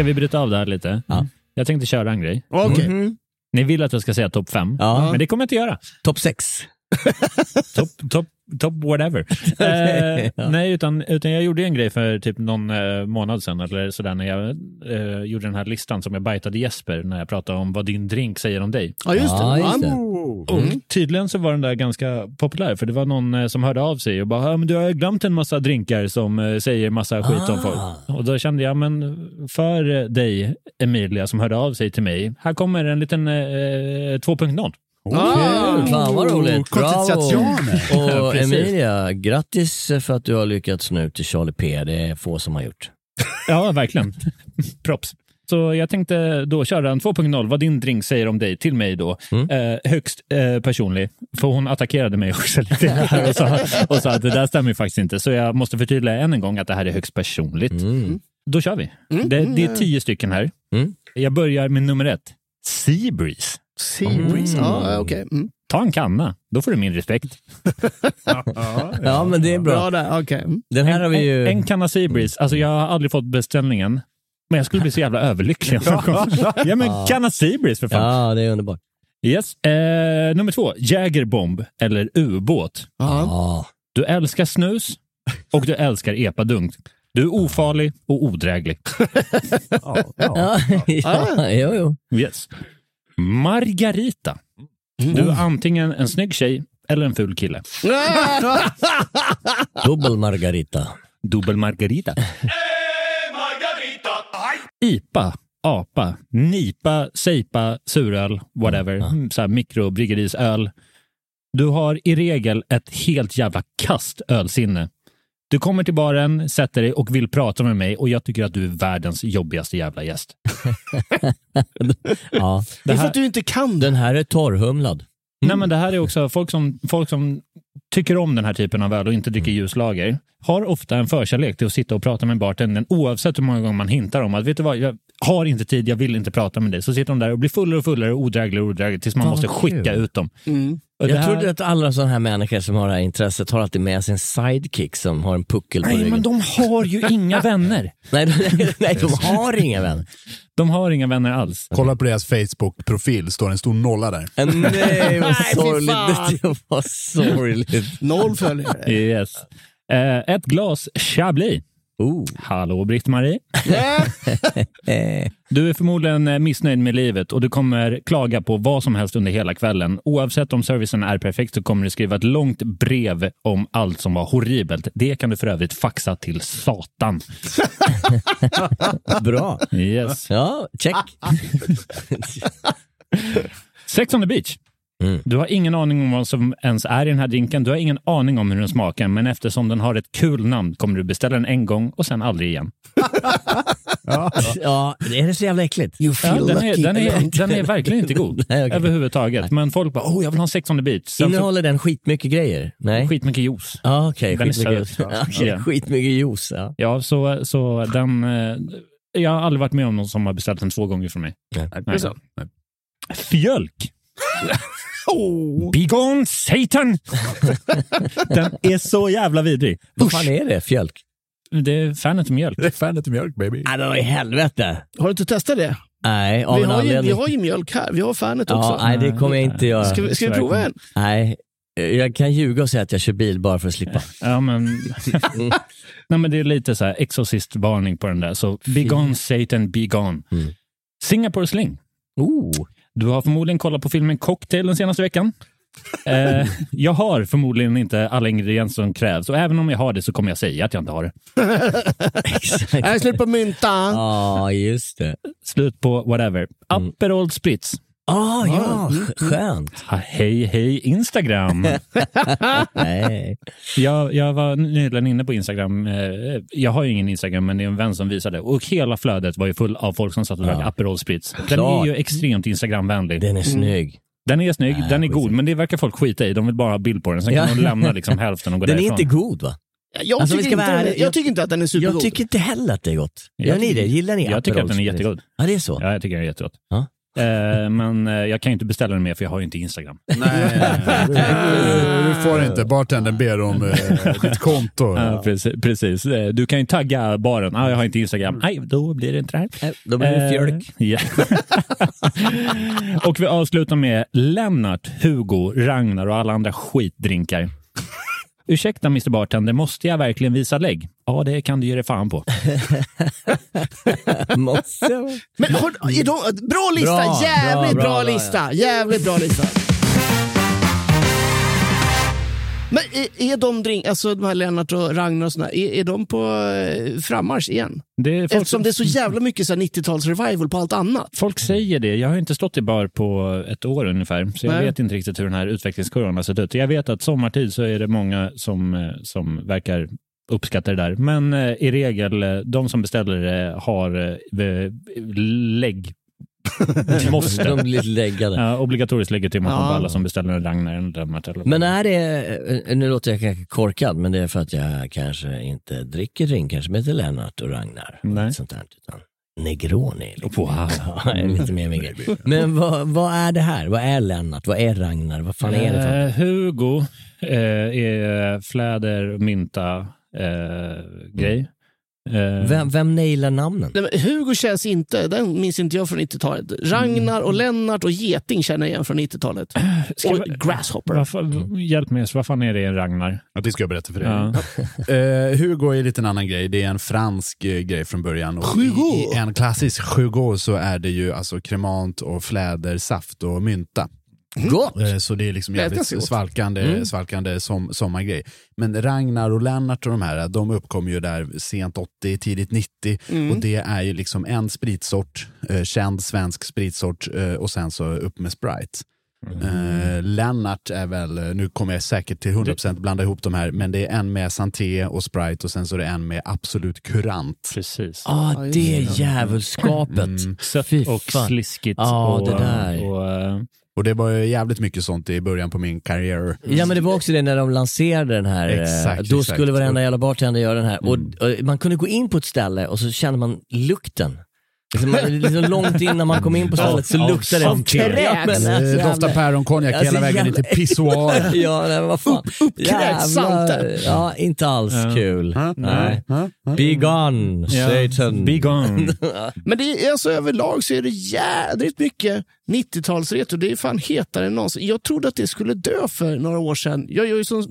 Ska vi bryta av det här lite? Ja. Jag tänkte köra en grej. Okej. Mhm. Ni vill att jag ska säga topp fem, Ja. men det kommer jag inte göra. Topp sex. Topp top, top whatever. (laughs) eh, ja. Nej, utan, utan jag gjorde en grej för typ någon eh, månad sedan eller sådär när jag eh, gjorde den här listan som jag bajtade Jesper när jag pratade om vad din drink säger om dig. Ja, just det. Ja, just det. Mm. Och tydligen så var den där ganska populär för det var någon eh, som hörde av sig och bara, ja, men du har glömt en massa drinkar som eh, säger massa skit ah. om folk. Och då kände jag, men för eh, dig Emilia som hörde av sig till mig, här kommer en liten 2.0. Ah, fan vad roligt. Bravo. (laughs) Och Emilia, grattis för att du har lyckats nå ut till Charlie P. Det är få som har gjort. ja, verkligen. (laughs) Props. Så jag tänkte då köra en 2.0, vad din drink säger om dig, till mig då. Mm. Eh, högst eh, personlig, för hon attackerade mig (laughs) också lite och sa, och sa att det där stämmer faktiskt inte. Så jag måste förtydliga än en gång att det här är högst personligt. Mm. Då kör vi. Mm. Det, det, är mm. tio stycken här. Mm. Jag börjar med nummer ett, Seabreeze. Seabreeze. Ja, okej. Mm. Ta en kanna, då får du min respekt. (laughs) Ja, men det är bra. Bra där. Okej. Mm. Den här har vi ju... En, en kanna Seabreeze. Alltså jag har aldrig fått beställningen, men jag skulle bli så jävla överlycklig. ja, men kanna Seabreeze för fan. Ja, det är underbart. Yes. Eh, nummer två, Jägerbomb eller ubåt. Ja. Du älskar snus och du älskar epadunk. Du är ofarlig och odräglig. (laughs) Ja, ja, jo, jo. Yes. Margarita. Du är antingen en snygg tjej eller en ful kille. (laughs) Dubbel Margarita. Dubbel margarita. IPA, apa, nipa, seipa, suröl, whatever. Mm, Så här mikrobryggeriesöl. Du har i regel ett helt jävla kast ölsinne. Du kommer till baren, sätter dig och vill prata med mig och jag tycker att du är världens jobbigaste jävla gäst. (laughs) Ja. Det är för att du inte kan. Den här är torrhumlad. Nej, men det här är också folk som, folk som tycker om den här typen av öl och inte dricker ljuslager har ofta en förkärlek till att sitta och prata med bartendern oavsett hur många gånger man hintar om att vet du vad, jag har inte tid, jag vill inte prata med dig. Så sitter de där och blir fullare och fullare och odrägligare och odrägligare tills man Fan, måste skicka ut dem. Mm. Jag här- trodde att alla sådana här människor som har det här intresset har alltid med sig en sidekick som har en puckel på Nej, ryggen. men de har ju inga (laughs) vänner. nej, nej, nej, de (laughs) har inga vänner. De har inga vänner alls. Kolla på deras Facebook-profil, står en stor nolla där. (laughs) Nej, vad sorgligt. Det var sorgligt. Noll följare. Yes. Eh, ett glas Chablis. Oh. Hallå Britt-Marie. (laughs) Du är förmodligen eh, missnöjd med livet och du kommer klaga på vad som helst under hela kvällen. Oavsett om servicen är perfekt så kommer du skriva ett långt brev om allt som var horribelt. Det kan du för övrigt faxa till Satan. (laughs) Bra. Yes. Ja, check. Sex on the beach. Mm. Du har ingen aning om vad som ens är i den här drinken. Du har ingen aning om hur den smakar, men eftersom den har ett kul namn kommer du beställa den en gång och sen aldrig igen. (laughs) Ja, det är så jävla äckligt. You Ja, feel den, är, den, är, den är verkligen inte god (laughs) Nej, okej. överhuvudtaget. Men folk bara, oh jag vill ha en Sex on the beach. Sen så, Innehåller den skitmycket grejer? Nej? skitmycket juice. Ja, okej. Den är skitmycket, söt. Okej, Ja. skitmycket juice. Ja. Ja, så, så den... eh, Jag har aldrig varit med om någon som har beställt den två gånger från mig. Nej. Nej. Fjölk! (laughs) Oh. Be gone Satan! (laughs) den är så jävla vidrig. Vad fan är det? Fjölk? Det är fanet till mjölk. Det är fanet till mjölk baby. Nej, men i helvete? Har du inte testat det? Nej, av Vi en har, ju, vi har ju mjölk här. Vi har Fanet också. Ja, nej, det kommer jag inte göra. Ska vi, ska vi prova en? Nej, jag kan ljuga och säga att jag kör bil bara för att slippa. (laughs) Ja, men, (laughs) nej, men det är lite så här exorcist-varning på den där. Så be gone Satan, be gone. Mm. Singapore Sling. Oh, Du har förmodligen kollat på filmen Cocktail den senaste veckan. Eh, (laughs) jag har förmodligen inte alla ingredienser som krävs och även om jag har det så kommer jag säga att jag inte har det. exakt. Jag är slut på mynta. Ja, just det. Slut på whatever. Mm. Aperol Spritz. Ah, ja, skönt. Ha, hej, hej Instagram. (laughs) Nej. jag, jag var nyligen inne på Instagram. Eh, jag har ju ingen Instagram, men det är en vän som visade. Och hela flödet var ju full av folk som satt och drack Ja. Aperol Spritz. Den Klart. är ju extremt Instagramvänlig. Den är snygg. Den är snygg, Nej, den är god, skit. men det verkar folk skita i. De vill bara ha bild på den. Sen Ja. kan de lämna liksom hälften och gå Den är därifrån. inte god va? Jag, Alltså, tycker inte, den- ärliga. jag tycker inte att den är supergod. Jag tycker inte heller att det är gott. Jag Gör ni det? Gillar ni Jag tycker att den är jättegod. Ja, det är så? Ja, jag tycker den är jättegott. Ja. Eh, men eh, jag kan ju inte beställa den mer för jag har ju inte Instagram. (laughs) Nej, du, du får inte. Bartendern ber om eh, ditt konto. Ja, precis, precis. Eh, Du kan ju tagga baren. Ah, jag har inte Instagram. Nej, då blir det inte det här. Nej, Då blir det Eh, fjölk. ja. (laughs) och vi avslutar med Lennart, Hugo, Ragnar och alla andra skitdrinkar. Ursäkta Mr Bartender, måste jag verkligen visa lägg? Ja, det kan du ge dig fan på. (laughs) Måste jag? Men har, är de, bra lista! Bra, jävligt bra, bra, bra, lista! Jävligt bra lista. Men är, är de drink, alltså de här Lennart och Ragnar och såna, är, är de på eh, frammarsch igen? Det är folk, Eftersom det är så jävla mycket så här 90-tals revival på allt annat. folk säger det. Jag har inte stått i bar på ett år ungefär, så jag Nej. vet inte riktigt hur den här utvecklingskurvan har sett ut. Jag vet att sommartid så är det många som, eh, som verkar uppskatta det där. Men eh, i regel, eh, de som beställer det har eh, lägg. (laughs) Måste. De blir läggade. Ja, obligatoriskt legitimation på Ja. alla som beställer en Ragnar eller Men är det, eh, nu låter jag kanske korkad, men det är för att jag kanske inte dricker drinkar som heter Lennart och Ragnar. och Nej. Sånt där, utan Negroni. Liksom. Wow. Ja, lite mer min grej. Men vad, vad är det här? Vad är Lennart? Vad är Ragnar? Vad fan är det för Eh, Hugo eh, är fläder, mynta, eh, grej. Eh, vem, vem nailar namnen? Nej, men Hugo känns inte, den minns inte jag från 90-talet. Ragnar och Lennart och Geting känner jag igen från 90-talet. ska Och vi- Grasshopper. vad fan- hjälp mig, så vad fan är det en Ragnar? Ja, det ska jag berätta för dig. Ja. (laughs) Eh, Hugo är lite en annan grej. Det är en fransk eh, grej från början. Och Hugo. I, I en klassisk Hugo så är det ju alltså kremant och flädersaft och mynta. Gott! Eh, Så det är liksom jävligt svalkande, Mm. svalkande som, sommargrej. Men Ragnar och Lennart och de här, de uppkom ju där sent 80, tidigt 90. Mm. Och det är ju liksom en spritsort, eh, känd svensk spritsort eh, och sen så upp med Sprite. Eh, Lennart är väl, nu kommer jag säkert till 100% blanda ihop de här, men det är en med Santé och Sprite och sen så är det en med Absolut Kurant. Precis. Ah, det djävulskapet. Mm. Sött och fan. sliskigt. Ja, och, det där. Och, eh, Och det var ju jävligt mycket sånt i början på min karriär. Ja men det var också det när de lanserade den här, eh, Exakt, då exakt. skulle varenda jävla bartender göra den här. Och, Mm. och man kunde gå in på ett ställe och så kände man lukten. Liksom, liksom långt innan man kom in på stället så Av- luktade av det. kräks. Men alltså, Det doftar päronkonjak Alltså, hela vägen ner till jävlar. pissoar. (laughs) ja, nej, vad fan. Jävlar. Svante. Ja, inte alls Ja. kul. Ja, Nej. ja. Be gone, ja, Satan. Be gone. (laughs) Men det är, alltså, överlag så är det jädrigt mycket 90-talsretro. Det är fan hetare än någonsin. Jag trodde att det skulle dö för några år sedan. Jag gör ju som,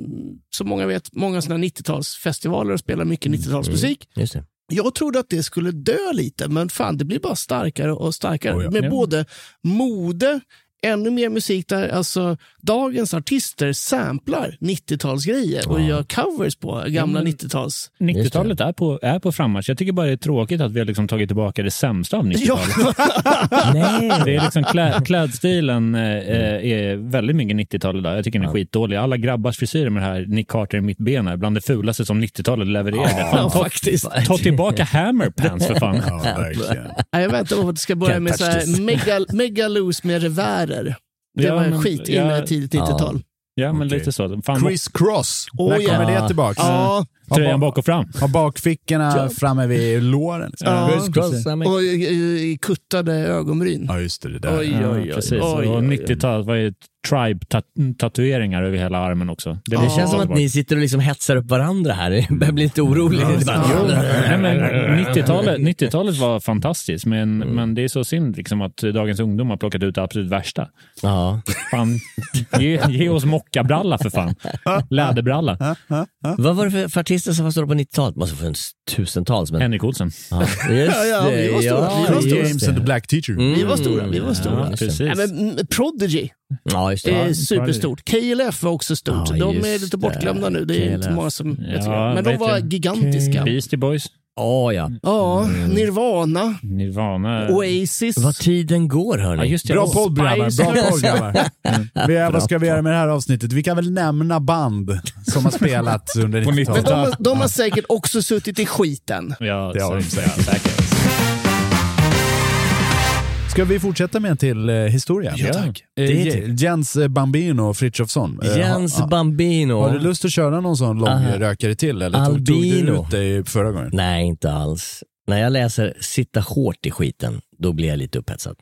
som många vet många såna 90-talsfestivaler och spelar mycket 90-talsmusik. Just det. Jag trodde att det skulle dö lite, men fan det blir bara starkare och starkare. Oh ja. Med både mode, ännu mer musik där alltså, dagens artister samplar 90-talsgrejer och gör covers på gamla 90-tals... 90-talet är på, är på frammarsch. Jag tycker bara det är tråkigt att vi har liksom tagit tillbaka det sämsta av 90-talet. Ja. (laughs) Nej. Det är liksom klä, klädstilen eh, är väldigt mycket 90-tal idag. Jag tycker den är skitdålig. Alla grabbars frisyrer med det här Nick Carter i mitt ben är bland det fulaste som 90-talet levererade. fan, ta, faktiskt. ta tillbaka Hammer Pants för fan. Ja, verkligen. Jag väntar på att det ska börja Can't med så här mega, mega loose med revärer. Det Ja, var en skit ja. inne i tidigt 90-tal. Ja, men Okej. lite så. Fan, Chris Cross, Oh, när kommer ja. det tillbaka? Ja, tröjan bak och fram. Har bakfickorna framme vid låren. Liksom. Ja. Och i, i, kuttade ögonbryn. Ja, just det. det där. Oj, Ja, oj, oj. precis. oj, och oj, oj. 90-talet var ju tribe-tatueringar över hela armen också. Det var- känns som att ni sitter och liksom hetsar upp varandra här. Jag börjar bli lite orolig. Det är bara- Nej, men 90-talet, 90-talet var fantastiskt, men, men det är så synd liksom att dagens ungdom har plockat ut det absolut värsta. Ja. Fan, ge, ge oss mockabralla för fan. (laughs) Läderbralla. Vad var det för, för artister som var stora på 90-talet? måste ha funnits tusentals. Men... Henrik Olsen. Ja, just (laughs) Ja, ja, vi var stora. Vi var stora. James det. and the Black Teacher. Vi var stora, vi var stora. Ja, precis. Nej, men, mm, Prodigy Ja, just det. är Ja. superstort. KLF var också stort. Ja, de är lite bortglömda det. nu. Det är inte KLF. många som Ja, det. Men de var gigantiska. Beastie Boys. Ja, ja. Ja, Nirvana, Nirvana. Oasis. Vad tiden går hörni. Ja, just det. Bra Och podd grabbar, Spice bra Girls. podd grabbar. (laughs) Vi, vad ska vi göra med det här avsnittet? Vi kan väl nämna band som har spelat under På 90-talet. Men de, har- de har säkert också suttit i skiten. Ja, Det har de säkert. Ska vi fortsätta med en till eh, historia? Ja, tack. Eh, Det. Jens Bambino Frithiofsson. Eh, Jens ha- ha- Bambino. Har du lust att köra någon sån lång Aha. rökare till? Eller tog, tog du Albino. ut dig förra gången? Nej, inte alls. När jag läser sitta hårt i skiten, då blir jag lite upphetsad.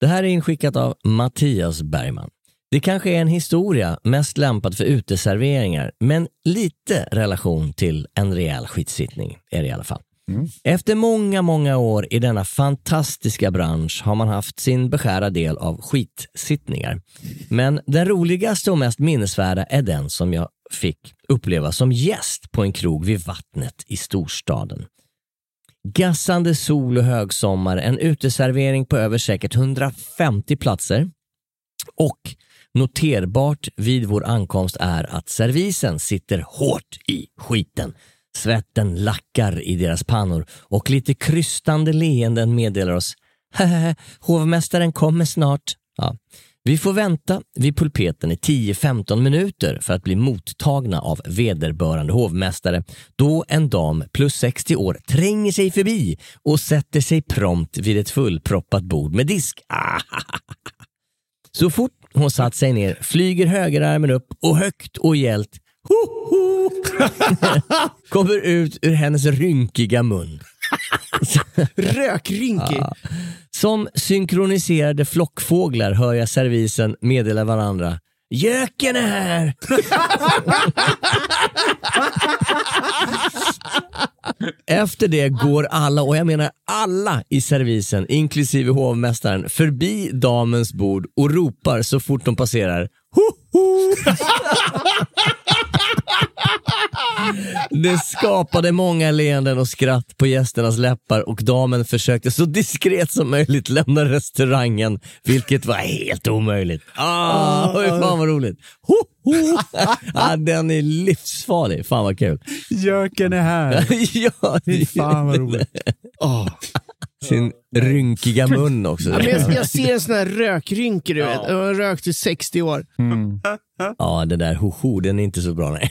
Det här är inskickat av Mattias Bergman. Det kanske är en historia mest lämpad för uteserveringar, men lite relation till en rejäl skitsittning är det i alla fall. Mm. Efter många, många år i denna fantastiska bransch har man haft sin beskärda del av skitsittningar. Men den roligaste och mest minnesvärda är den som jag fick uppleva som gäst på en krog vid vattnet i storstaden. Gassande sol och högsommar, en uteservering på över säkert 150 platser och noterbart vid vår ankomst är att servisen sitter hårt i skiten. Svetten lackar i deras pannor och lite krystande leenden meddelar oss Hehehe, hovmästaren kommer snart. Ja. Vi får vänta vid pulpeten i 10-15 minuter för att bli mottagna av vederbörande hovmästare då en dam plus 60 år tränger sig förbi och sätter sig prompt vid ett fullproppat bord med disk. (laughs) Så fort hon satt sig ner flyger högerarmen upp och högt och gällt ho, (laughs) kommer ut ur hennes rynkiga mun. Rökrynkig. Ja. Som synkroniserade flockfåglar hör jag servisen meddela varandra. Göken är här! (laughs) Efter det går alla, och jag menar alla i servisen, inklusive hovmästaren, förbi damens bord och ropar så fort de passerar. Ho, ho! (laughs) Det skapade många leenden och skratt på gästernas läppar och damen försökte så diskret som möjligt lämna restaurangen, vilket var helt omöjligt. Ah, oj, fan vad roligt. Ho, ho. Ah, den är livsfarlig. Fan vad kul. Jöken är här. (laughs) ja, Fy fan vad roligt. Åh. (laughs) Sin rynkiga mun också. Ja, men jag, jag ser en sån här rökrynka, du vet. Jag har rökt i 60 år. Mm. (laughs) Ja, det där hoho, den är inte så bra nej.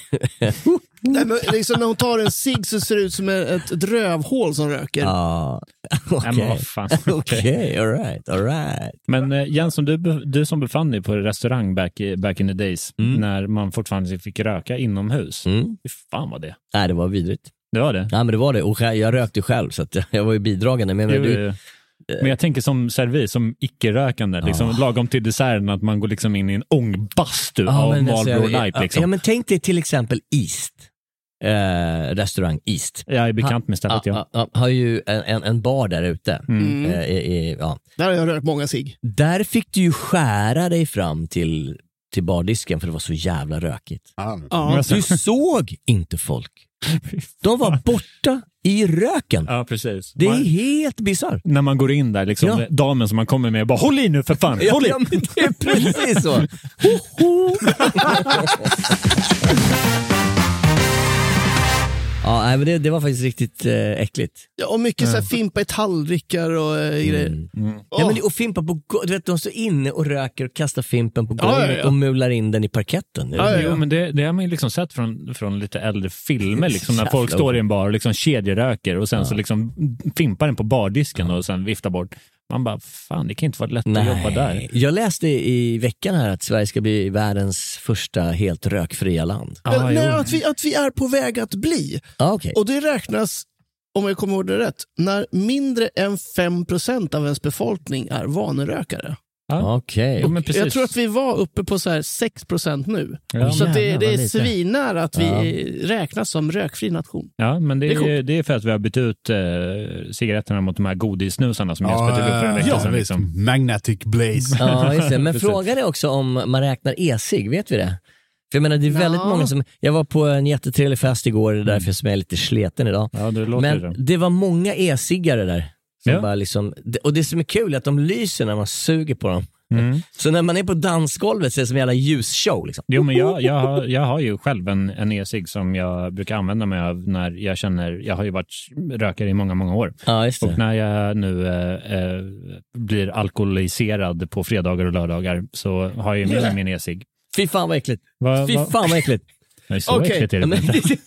Nej, men liksom, när hon tar en cigg så ser det ut som ett, ett rövhål som röker. Ja, (laughs) okej. fan. (laughs) Okej, alright, alright. Men eh, Jens, som du, du som befann dig på restaurang back, i- back in the days, Mm. när man fortfarande fick röka inomhus. Mm. Fy fan vad det. Nej, det var vidrigt. Det var det? Nej, men det var det. Och jag rökte själv, så att (laughs) jag- var ju bidragande. Men, men Jo, du, jo. Men jag tänker som servis, som icke-rökande, liksom, lagom till desserten, att man går liksom in i en ångbastu Ja, av men alltså, Marlboro Light. ja, Liksom. Ja, men tänk dig till exempel East. Eh, restaurang East. Jag är bekant med stället, ja. ja. ja, ja, har ju en, en, en bar där ute. Mm. Eh, i, i, ja. Där har jag rökt många cigg. Där fick du ju skära dig fram till, till bardisken för det var så jävla rökigt. Ja. Du såg inte folk. (laughs) De var borta i röken. Ja, precis. Det är Man, helt bisarrt. när man går in där, liksom, Ja. damen som man kommer med, bara håll i nu för fan, håll i! ja, men det är precis så. (laughs) Ho, ho. (laughs) ja, nej, men det, det var faktiskt riktigt eh, äckligt. Ja, och mycket så här fimpa i tallrikar och äh, grejer. Mm. Åh. Ja, men det, och fimpa på go- du vet, de står inne och röker och kastar fimpen på Ja, ja, golvet ja. och mular in den i parketten. Ja, ja, Jo, men det, det har man ju liksom sett från, från lite äldre filmer, liksom, när folk står i en bar och liksom kedjeröker och sen Ja. så liksom fimpar den på bardisken och sen viftar bort. Man bara, fan det kan inte vara lätt att jobba där. Nej. Jag läste i veckan här att Sverige ska bli världens första helt rökfria land. Ja, nej, att, vi, att vi är på väg att bli. Ah, okay. Och det räknas, om jag kommer ihåg det rätt, när mindre än 5% av ens befolkning är vanerökare. Ja. Okej. Precis. Jag tror att vi var uppe på så här 6% nu. Ja, så att det, jävlar, det är svinnära att vi Ja. räknas som rökfri nation. Ja, men det Det är är, det är för att vi har bytt ut eh, cigaretterna mot de här godissnusarna som Jesper tog upp för en vecka ja, sedan. Liksom. Magnetic Blaze. Ja, just det. Men (laughs) frågan är också om man räknar e-cigg, vet vi det? För jag menar, det är väldigt Ja. många som, jag var på en jättetrevlig fest igår, det är därför som jag är lite sleten idag. Ja, det låter Men det. det var många e-ciggare där. Ja. bara liksom, och det som är kul är att de lyser när man suger på dem. Mm. Så när man är på dansgolvet så är det som en jävla ljusshow. Liksom. Jo, men jag, jag, har, jag har ju själv en, en e-cigg som jag brukar använda mig av när jag känner, jag har ju varit rökare i många, många år. Ja, Och när jag nu eh, eh, blir alkoholiserad på fredagar och lördagar så har jag ju med mig min e-cigg. Fy fan vad äckligt. Va, Fy va? fan vad äckligt. Nej, så Okej. äckligt är det inte.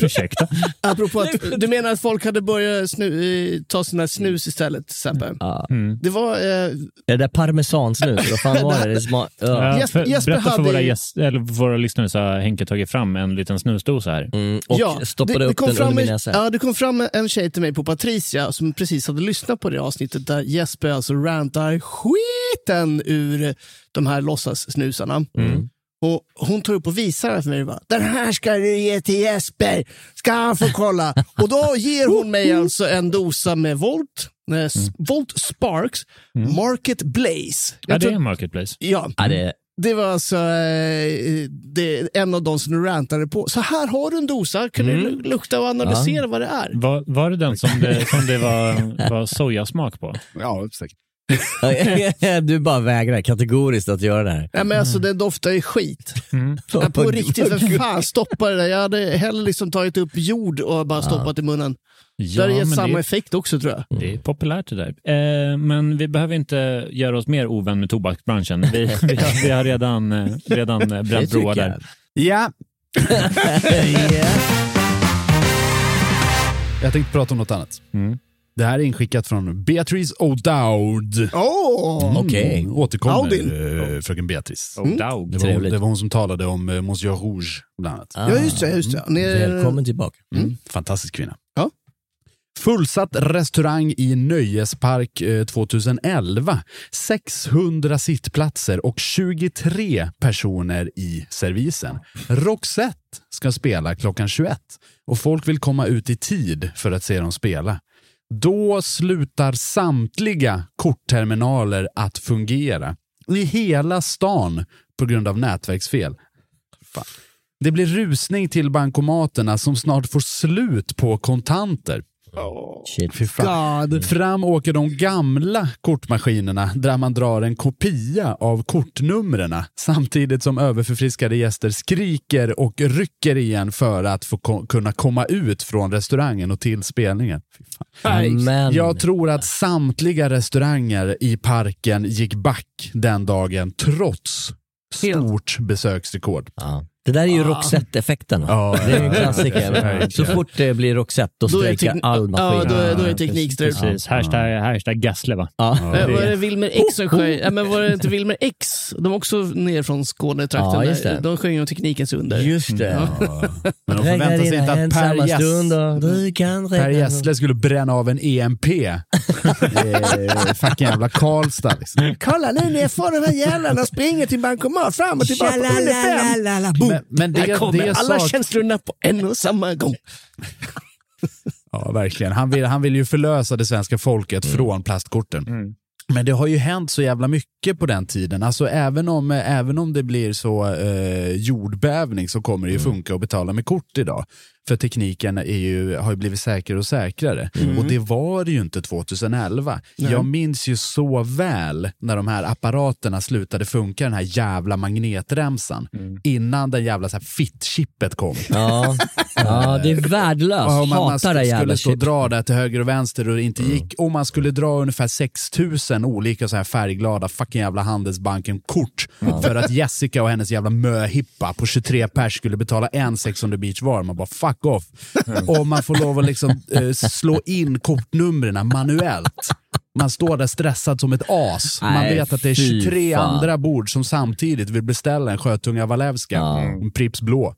(laughs) Ursäkta. apropå att, du menar att folk hade börjat snu, ta sina snus istället till exempel? Mm. Det var, eh, Det där parmesansnus, vad fan var det? det sma- (laughs) ja. Jesper- för, Jesper berätta för hade våra, gäst, eller för våra lyssnare så har Henke tagit fram en liten snusdosa här. Mm, och ja, stoppade det, det upp kom den fram under min näsa. Ja, det kom fram en tjej till mig på Patricia som precis hade lyssnat på det avsnittet där Jesper alltså rantar skiten ur de här låtsassnusarna. Mm. Och hon tar upp och visar för mig bara, den här ska du ge till Jesper, ska han få kolla. (laughs) och då ger hon mig alltså en dosa med Volt, eh, s- Volt Sparks, Market Blaze. Ja, det är tror- en marketplace. ja, Ja, det, det var alltså eh, det, en av de som du rantade på. Så här har du en dosa, kan Mm. du lu- lukta och analysera vad det är. Var, var det den som det, som det var, (laughs) var sojasmak på? Ja, säkert. Du bara vägrar kategoriskt att göra det här. Nej, men alltså, det doftar ju skit. Ja, på riktigt, för fan stoppa det där. Jag hade hellre liksom tagit upp jord och bara stoppat i munnen. det hade gett men samma det, effekt också tror jag. det är populärt det där. Eh, men vi behöver inte göra oss mer ovän med tobaksbranschen. Vi, (laughs) vi, har, vi har redan, eh, redan eh, bränt broar där. Ja, (laughs) Ja. jag tänkte prata om något annat. Mm. Det här är inskickat från Beatrice O'Dowd. Åh! Okej. Mm, återkommer Audin. eh, fröken Beatrice. Oh, dog. Det var, det var hon som talade om eh, Monsieur Rouge bland annat. Ah, Ja, just det. Just det. Är- Välkommen tillbaka. Mm. Fantastisk kvinna. Ja. Fullsatt restaurang i Nöjespark eh, 2011. 600 sittplatser och 23 personer i servisen. Roxette ska spela klockan 21 och folk vill komma ut i tid för att se dem spela. Då slutar samtliga kortterminaler att fungera i hela stan på grund av nätverksfel. Fan. Det blir rusning till bankomaterna som snart får slut på kontanter. Shit. Fy fan. God. Fram åker de gamla kortmaskinerna där man drar en kopia av kortnumren samtidigt som överförfriskade gäster skriker och rycker igen för att få ko- kunna komma ut från restaurangen och till spelningen. Men, Jag tror att samtliga restauranger i parken gick back den dagen trots stort besöksrekord. ja. Det där är ju Roxette-effekten. va? Ja, det är ju en ja, klassiker. Så fort det blir Roxette, då strejkar all maskin. Ja, då är, då är Ja, teknikstrul. Precis, hashtag, hashtag Gassle va? Ja. Eh, Var det Wilmer X som sjöng? Ja, men var det inte Wilmer X? De var också ner från Skånetrakten. Ja, det. De sjöng om teknikens under. Just det. Men de förväntar sig inte att Per, Gess, du kan per Gessle skulle bränna av en EMP. (laughs) fucking jävla Karlstad. Liksom. Kolla nu när jag får de här jävlarna springer till bankomat fram och tillbaka Men, men det, Här kommer det alla sak... känslorna på en och samma gång. Ja, verkligen. Han vill, han vill ju förlösa det svenska folket från plastkorten. Men det har ju hänt så jävla mycket på den tiden. Alltså även om, även om det blir så eh, jordbävning så kommer det ju funka att betala med kort idag. För tekniken är ju, har ju blivit säkrare och säkrare. Och det var det ju inte 2011. Jag minns ju så väl när de här apparaterna slutade funka, den här jävla magnetremsan. Innan den jävla fitt-chippet kom. Ja. ja, det är värdelöst. Ja, man, man Hatar det jävla skulle och dra där till höger och vänster och det inte gick. Och man skulle dra ungefär 6000 olika så här färgglada fucking jävla Handelsbanken-kort för att Jessica och hennes jävla möhippa på 23 pers skulle betala en Sex on the beach var. Man bara fuck off. (laughs) Och man får lov att liksom eh, slå in kortnumren manuellt. Man står där stressad som ett as. Man Nej, vet att det är fy 23 fan. andra bord som samtidigt vill beställa en Sjötunga Walewska, en Pripps blå,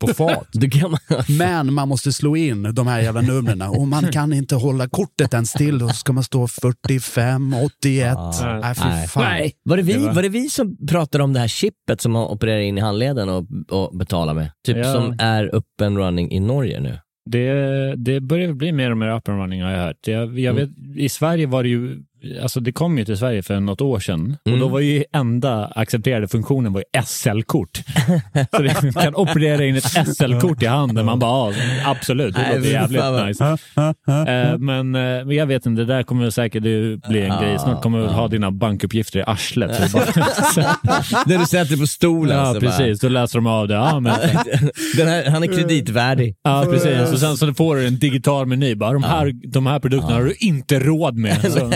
på fat. (laughs) Man... (laughs) Men man måste slå in de här jävla numren och man (laughs) kan inte hålla kortet ens till. Då ska man stå 45, 81. Nej, fy Nej. fan. Var det, vi, var det vi som pratade om det här chippet som man opererar in i handleden och, och betalar med? Typ Ja. som är up and running i Norge nu. Det, det börjar bli mer och mer up and running har jag hört. Jag, jag vet, I Sverige var det ju, alltså det kom ju till Sverige för något år sedan och då var ju enda accepterade funktionen var SL-kort. (laughs) Så man kan operera in ett SL-kort i handen. Man bara, ja, absolut, det låter jävligt nice. Eh, men jag vet inte, det där kommer säkert bli en grej. Snart kommer du ha dina bankuppgifter i arslet. (laughs) När (laughs) du sätter på stolen. ja, så bara- precis. Då läser de av det. Ja, men, här, han är kreditvärdig. Ja, precis. Och sen så får du en digital meny. Bara, de, här, de här produkterna har du inte råd med. Så.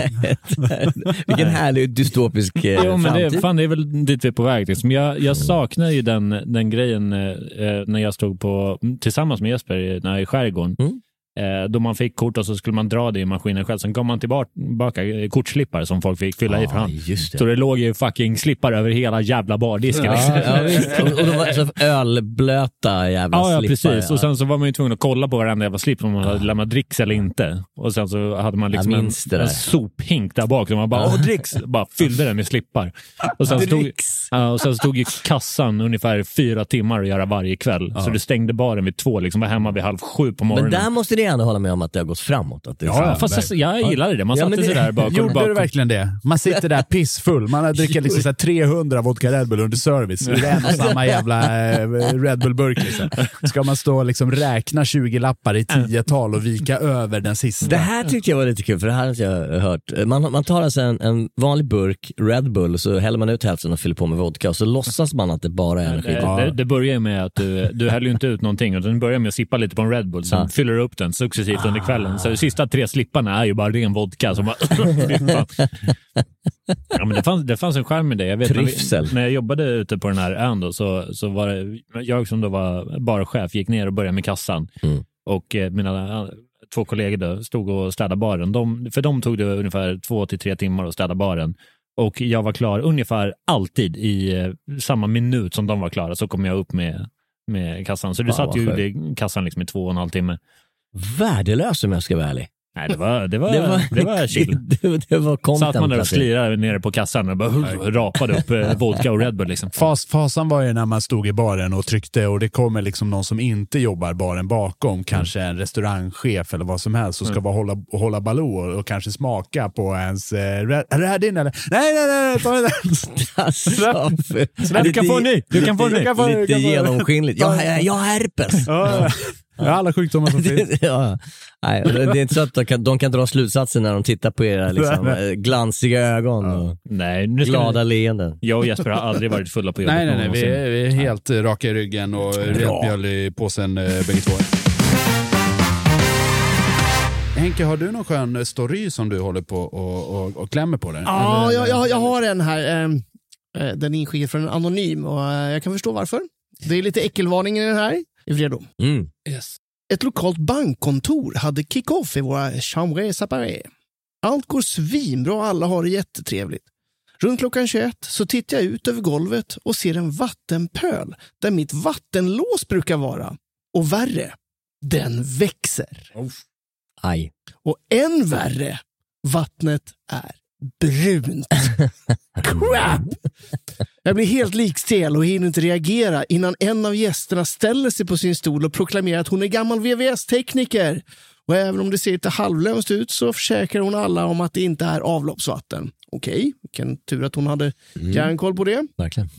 (laughs) Vilken härlig dystopisk eh, Jo, men det, fan, det är väl dit vi är på väg. Liksom. Jag, jag saknar ju den, den grejen eh, eh, när jag stod på, tillsammans med Jesper när, i skärgården. Mm. Eh, då man fick kort och så skulle man dra det i maskinen själv. Sen kom man tillbaka, kortslippar som folk fick fylla i för hand. just det. Så det låg ju fucking slippar över hela jävla bardisken. Ja, ja, (laughs) visst. Och, och de var så ölblöta jävla Ja, ja slippar. precis. Och sen så var man ju tvungen att kolla på varenda jävla slip om man hade lämnat dricks eller inte. Och sen så hade man liksom en, det en sophink där bak. Och man bara, åh dricks! Bara fyllde den med slippar. Och sen, stod, ja, och sen stod ju kassan ungefär fyra timmar att göra varje kväll. Så du stängde baren vid två, liksom var hemma vid halv sju på morgonen. Men där måste ni ändå hålla med om att det har gått framåt. Att det är Ja, fast alltså, jag gillade det. Man Ja, satte men sig det- där bak och (laughs) Gjorde bara, du verkligen det? Man sitter där pissfull, man har (laughs) druckit liksom så här 300 vodka Red Bull under service. Det är en och samma jävla eh, Red Bull-burk. Liksom. Ska man stå och liksom räkna 20 lappar i tiotal och vika över den sista? Det här tyckte jag var lite kul, för det här har jag hört. Man, man tar alltså en, en vanlig burk Red Bull och så häller man ut hälften och fyller på med vodka och så låtsas man att det bara är energi. Det, det, det börjar ju med att du, du häller ju inte ut någonting utan du börjar med att sippa lite på en Red Bull, sen Ja. fyller du upp den successivt under kvällen. Så de sista tre slipparna är ju bara ren vodka. Som bara, (laughs) ja, men det, fanns, det fanns en charm i det. Jag vet, när, Trivsel. vi, när jag jobbade ute på den här ön då, så, så var det, jag som då var barchef gick ner och började med kassan. Mm. Och eh, mina eh, två kollegor då stod och städade baren. De, för dem tog det ungefär två till tre timmar att städa baren. Och jag var klar ungefär alltid i eh, samma minut som de var klara så kom jag upp med, med kassan. Så du Fan, satt ju i kassan liksom i två och en halv timme. Värdelös om jag ska vara ärlig. Nej, det var, det var, det var, chill. det, det var. (laughs) Satt man där och alltså. slirade nere på kassan och bara (laughs) rapade upp eh, vodka och Red Bull. Liksom. Fas, fasan var ju när man stod i baren och tryckte och det kommer liksom någon som inte jobbar baren bakom, kanske en restaurangchef eller vad som helst, som ska bara hålla, hålla baloo och, och kanske smaka på ens... Eh, "Red- är det här din eller? Nej, nej, nej, ta den. (laughs) Alltså, där, du kan få en ny! Du kan få en ny! Lite genomskinligt. Jag har herpes. Ja, Ja, alla sjukdomar som (laughs) finns. (laughs) ja. Nej, det är inte så att de kan, de kan dra slutsatser när de tittar på era liksom, (laughs) Nej, eh, glansiga ögon och Nej, nu ska glada vi- leenden. Jag och Jesper har aldrig varit fulla på jobbet Nej, nej, nej. Vi är, vi är helt eh, raka i ryggen och rent mjöl i påsen eh, bägge två. Henke, har du någon skön story som du håller på och, och, och klämmer på? Där? Ja, jag, jag, jag har en här. ehm, eh, Den är inskickad från en anonym och eh, jag kan förstå varför. Det är lite äckelvarning i den här. Är vi redo? Mm. Yes. Ett lokalt bankkontor hade kick-off i våra chambre séparé. Allt går svinbra och alla har det jättetrevligt. Runt klockan 21 så tittar jag ut över golvet och ser en vattenpöl där mitt vattenlås brukar vara. Och värre, den växer. Aj. Och än värre, vattnet är brunt. (laughs) Crap! Jag blir helt likstel och hinner inte reagera innan en av gästerna ställer sig på sin stol och proklamerar att hon är gammal VVS-tekniker. Och även om det ser lite halvlöst ut så försäkrar hon alla om att det inte är avloppsvatten. Okej, vilken tur att hon hade järnkoll på det. Verkligen.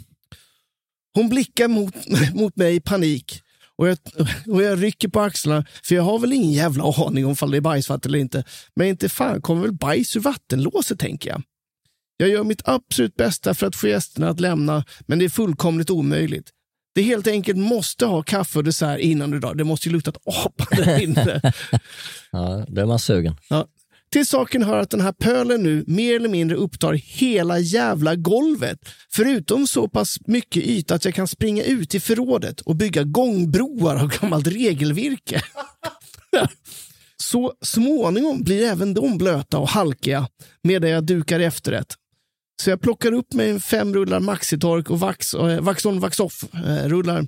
Hon blickar mot, (laughs) mot mig i panik och jag, (laughs) och jag rycker på axlarna för jag har väl ingen jävla aning om det är bajsvatten eller inte. Men inte fan kommer väl bajs ur vattenlåset tänker jag. Jag gör mitt absolut bästa för att få gästerna att lämna men det är fullkomligt omöjligt. Det helt enkelt måste ha kaffe och dessert innan du drar. Det måste ju lukta ett (laughs) apa där inne. (laughs) Ja, då är man sugen. Ja. Till saken hör att den här pölen nu mer eller mindre upptar hela jävla golvet. Förutom så pass mycket yta att jag kan springa ut i förrådet och bygga gångbroar av gammalt regelvirke. (laughs) så småningom blir även de blöta och halkiga medan jag dukar efterrätt. Så jag plockar upp mig fem rullar Maxitork och Vax, eh, Vaxon Vaxoff-rullar eh,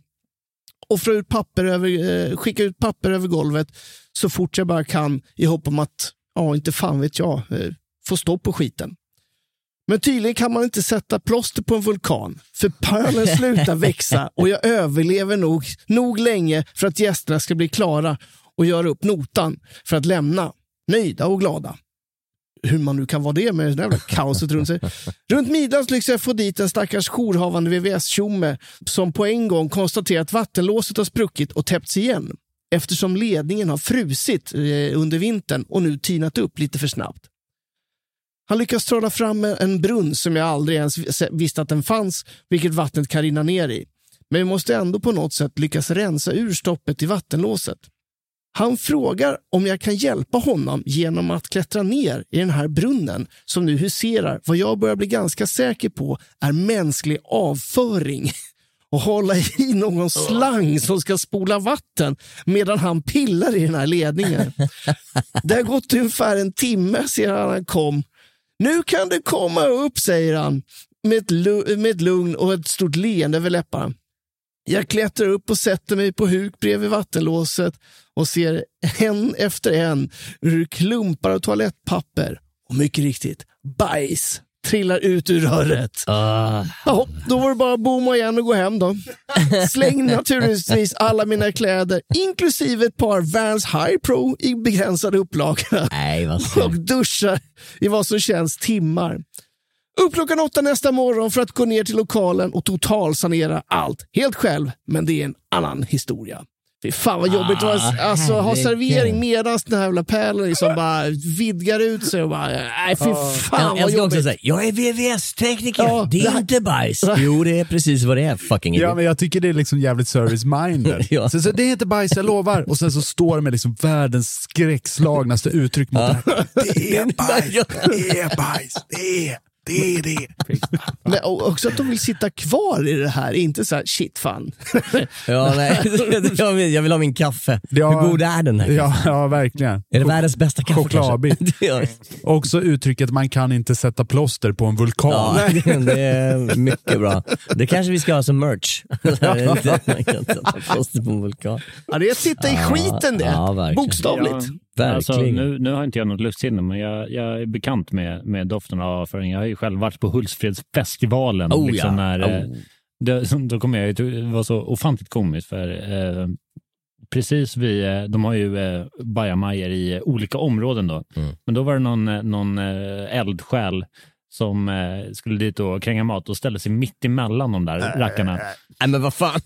offrar ut papper över, eh, skickar ut papper över golvet så fort jag bara kan i hopp om att, ja inte fan vet jag, eh, få stopp på skiten. Men tydligen kan man inte sätta plåster på en vulkan, för pölen (laughs) slutar växa och jag överlever nog, nog länge för att gästerna ska bli klara och göra upp notan för att lämna, nöjda och glada. Hur man nu kan vara det med det där jävla kaoset runt sig. Runt midnatt lyckas jag få dit en stackars jourhavande VVS-tjomme som på en gång konstaterar att vattenlåset har spruckit och täppts igen eftersom ledningen har frusit eh, under vintern och nu tinat upp lite för snabbt. Han lyckas trolla fram en- brunn som jag aldrig ens visste att den fanns, vilket vattnet kan rinna ner i. Men vi måste ändå på något sätt lyckas rensa ur stoppet i vattenlåset. Han frågar om jag kan hjälpa honom genom att klättra ner i den här brunnen som nu huserar vad jag börjar bli ganska säker på är mänsklig avföring (laughs) och hålla i någon slang som ska spola vatten medan han pillar i den här ledningen. (laughs) Det har gått ungefär en timme sedan han kom. Nu kan du komma upp, säger han med ett, lu- med ett lugn och ett stort leende över läpparna. Jag klättrar upp och sätter mig på huk bredvid vattenlåset och ser en efter en hur klumpar av toalettpapper och mycket riktigt bajs trillar ut ur röret. Ah, Jaha, då var det bara att bomma igen och gå hem då. (laughs) Släng naturligtvis alla mina kläder, inklusive ett par Vans High Pro i begränsade upplagor nej, vad och duschar i vad som känns timmar. Upp klockan åtta nästa morgon för att gå ner till lokalen och totalsanera allt. Helt själv, men det är en annan historia. Fy fan vad jobbigt Ah, alltså, ha servering medan den här jävla pärlen liksom bara vidgar ut sig. Och bara, nej, fy fan Jag vad också jobbigt. säga, jag är VVS-tekniker, Ja, det är inte bajs. (laughs) Jo, det är precis vad det är, fucking Ja, idiot. men jag tycker det är liksom jävligt service-minded. (laughs) Ja. så, så det är inte bajs, jag lovar. Och sen så står det med liksom världens skräckslagnaste uttryck mot det här. (laughs) Det är bajs, det är bajs, det är det. Är det. (laughs) Men och också att de vill sitta kvar i det här, inte så här shit fan. (laughs) Ja, nej. (laughs) jag, vill, jag vill ha min kaffe. Ja. Hur god är den här? Ja, ja, verkligen. Är det världens bästa kaffe Chokladbit. Också uttrycket man kan inte sätta plåster på en vulkan. ja, det, är mycket bra. Det kanske vi ska ha som merch. Man kan sätta plåster på en vulkan. Ja, det är att sitta i skiten det. Ja, verkligen. Alltså, Verkligen. nu, nu har inte jag något luktsinne, men jag, jag är bekant med, med doften av avföring. Jag har ju själv varit på Hultsfredsfestivalen. Oh, liksom ja. när, eh, Oh. det, (laughs) då kom jag, det var så ofantligt komiskt för eh, precis vid, eh, de har ju eh, bajamajor i olika områden då. Mm. Men då var det någon, eh, någon eldsjäl som eh, skulle dit och kränga mat och ställde sig mitt emellan de där rackarna. Nej men vad fan.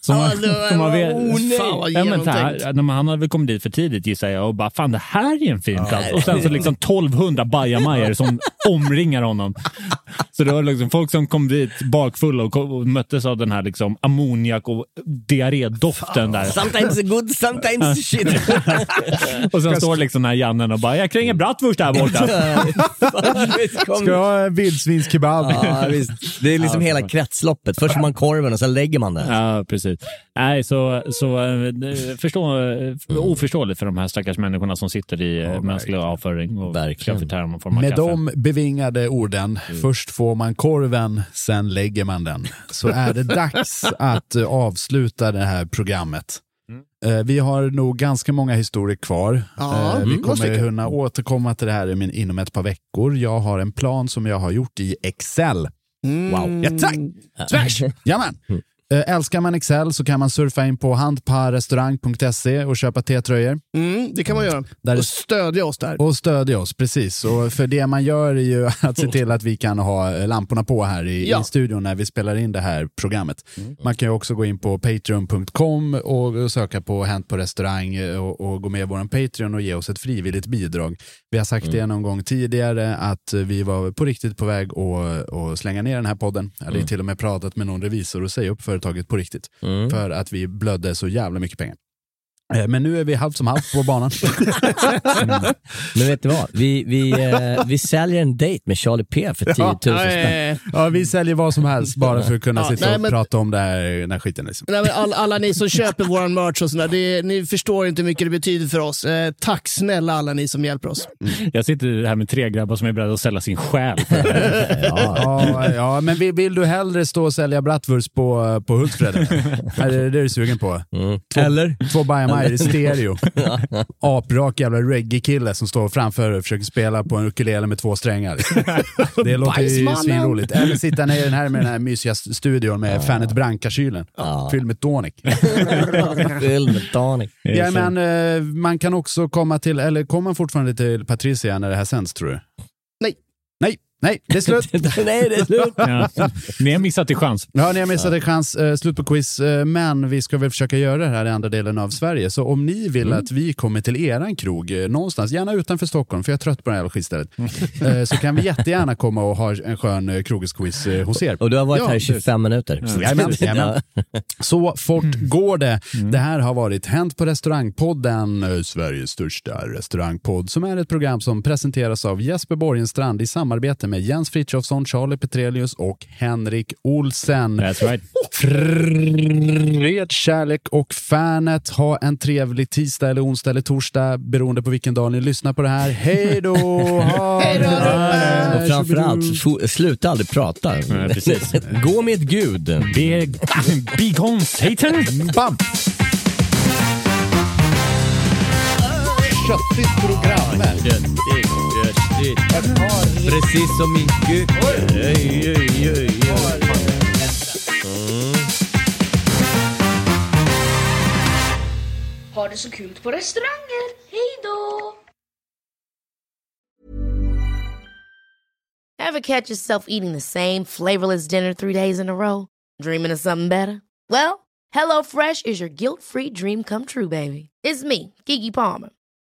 Som, (laughs) som man vet. Fan, vad ja, men här, han hade väl kommit dit för tidigt gissar jag och bara fan det här är en fin plats. Och sen så liksom 1200 bajamajor som (laughs) omringar honom. Så det var liksom folk som kom dit bakfulla och, kom, och möttes av den här liksom ammoniak och diarrédoften där. Sometimes good, sometimes shit. (laughs) Och sen står liksom den här Jannen och bara “jag kränger bratwurst här borta”. Kom- Ska ha en vildsvinskebab? Ja, visst. Det är liksom hela kretsloppet. Först får man korven och sen lägger man den. Ja, precis. Nej, så, så eh, förstå, eh, oförståeligt för de här stackars människorna som sitter i eh, mänsklig avföring och Verkligen. Med kaffe. de bevingade orden, först får man korven, sen lägger man den, så är det dags att avsluta det här programmet. Eh, Vi har nog ganska många historier kvar. Ja, Eh, Vi mm, kommer kunna återkomma till det här inom ett par veckor. Jag har en plan som jag har gjort i Excel. Mm. Wow. Ja, tack! Tvärs! (laughs) Jajamän! Eh, Älskar man Excel så kan man surfa in på handparrestaurang.se och köpa T-tröjor. Mm, det kan man göra. Där och stödja oss där. Och stödja oss, precis. Och för det man gör är ju att se till att vi kan ha lamporna på här i, Ja. i studion när vi spelar in det här programmet. Man kan ju också gå in på patreon.com och söka på Hänt på restaurang eh, och, och gå med i vår Patreon och ge oss ett frivilligt bidrag. Vi har sagt det någon gång tidigare att vi var på riktigt på väg att, slänga ner den här podden. Jag hade till och med pratat med någon revisor och säga upp företaget på riktigt. För att vi blödde så jävla mycket pengar. Eh, Men nu är vi halvt som halvt på banan. (laughs) Men vet du vad? Vi, vi, eh, vi säljer en dejt med Charlie P för 10 000 spänn. Ja, vi säljer vad som helst bara för att kunna Ja, sitta nej, och men- prata om det här, den här skiten. Liksom. Nej, men alla, alla ni som köper våran merch och sådär, det, ni förstår inte hur mycket det betyder för oss. Eh, tack snälla alla ni som hjälper oss. Jag sitter här med tre grabbar som är beredda att sälja sin själ. (laughs) Ja, ja, men vill, vill du hellre stå och sälja bratwurst på, på Hultsfred? (laughs) är det det du är sugen på? Två, Eller? Två bajamajor i (laughs) stereo. (laughs) Aprak jävla reggae-kille som står framför och försöker spela på en ukulele med två strängar. (laughs) Det låter ju svinroligt. Eller sitta ner i den här med den här mysiga studion med Fanet Branca-kylen. Fylld med tonic. Fylld med tonic. Ja, men, eh, man kan också komma till, eller kommer man fortfarande till Patricia när det här sänds tror du? Nej. Nej, nej, det är slut. (laughs) Nej, det är slut. Ja. Ni har missat i chans. Ja, ni har missat en chans. Eh, slut på quiz. Eh, men vi ska väl försöka göra det här i andra delen av Sverige. Så om ni vill att vi kommer till eran krog eh, någonstans, gärna utanför Stockholm, för jag är trött på det här jävla skitstället, eh, så kan vi jättegärna komma och ha en skön eh, krogisquiz eh, hos er. Och du har varit Ja, här i 25 minuter. Jajamän, jajamän. Så fort Mm. går det. Det här har varit Hänt på restaurangpodden, eh, Sveriges största restaurangpodd, som är ett program som presenteras av Jesper Borgenstrand i samarbete med Jens Frithiofsson, Charlie Petrelius och Henrik Olsen. That's right. Fred, kärlek och fanet. Ha en trevlig tisdag eller onsdag eller torsdag beroende på vilken dag ni lyssnar på det här. Hej då! (laughs) Hej! Och framförallt, sluta aldrig prata. Nej, precis. (laughs) Gå med Gud. Be, be gone Satan! Bam! Köttigt program. Precis som min Gud. Oj, oj, oj, oj. Mm. Ha det så kul på restauranger. Hej då! Ever catch yourself eating the same flavorless dinner three days in a row? Dreaming of something better? Well, HelloFresh is your guilt-free dream come true, baby. It's me, Kiki Palmer.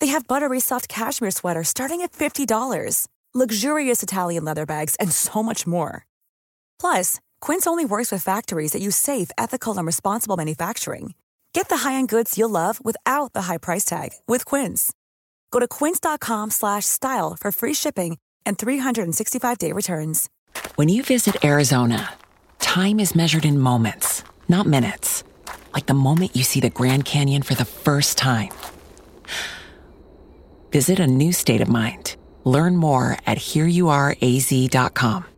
They have buttery soft cashmere sweaters starting at $50, luxurious Italian leather bags, and so much more. Plus, Quince only works with factories that use safe, ethical, and responsible manufacturing. Get the high-end goods you'll love without the high price tag with Quince. Go to quince.com slash style for free shipping and 365-day returns. When you visit Arizona, time is measured in moments, not minutes. Like the moment you see the Grand Canyon for the first time visit a new state of mind. Learn more at hereyouareaz.com.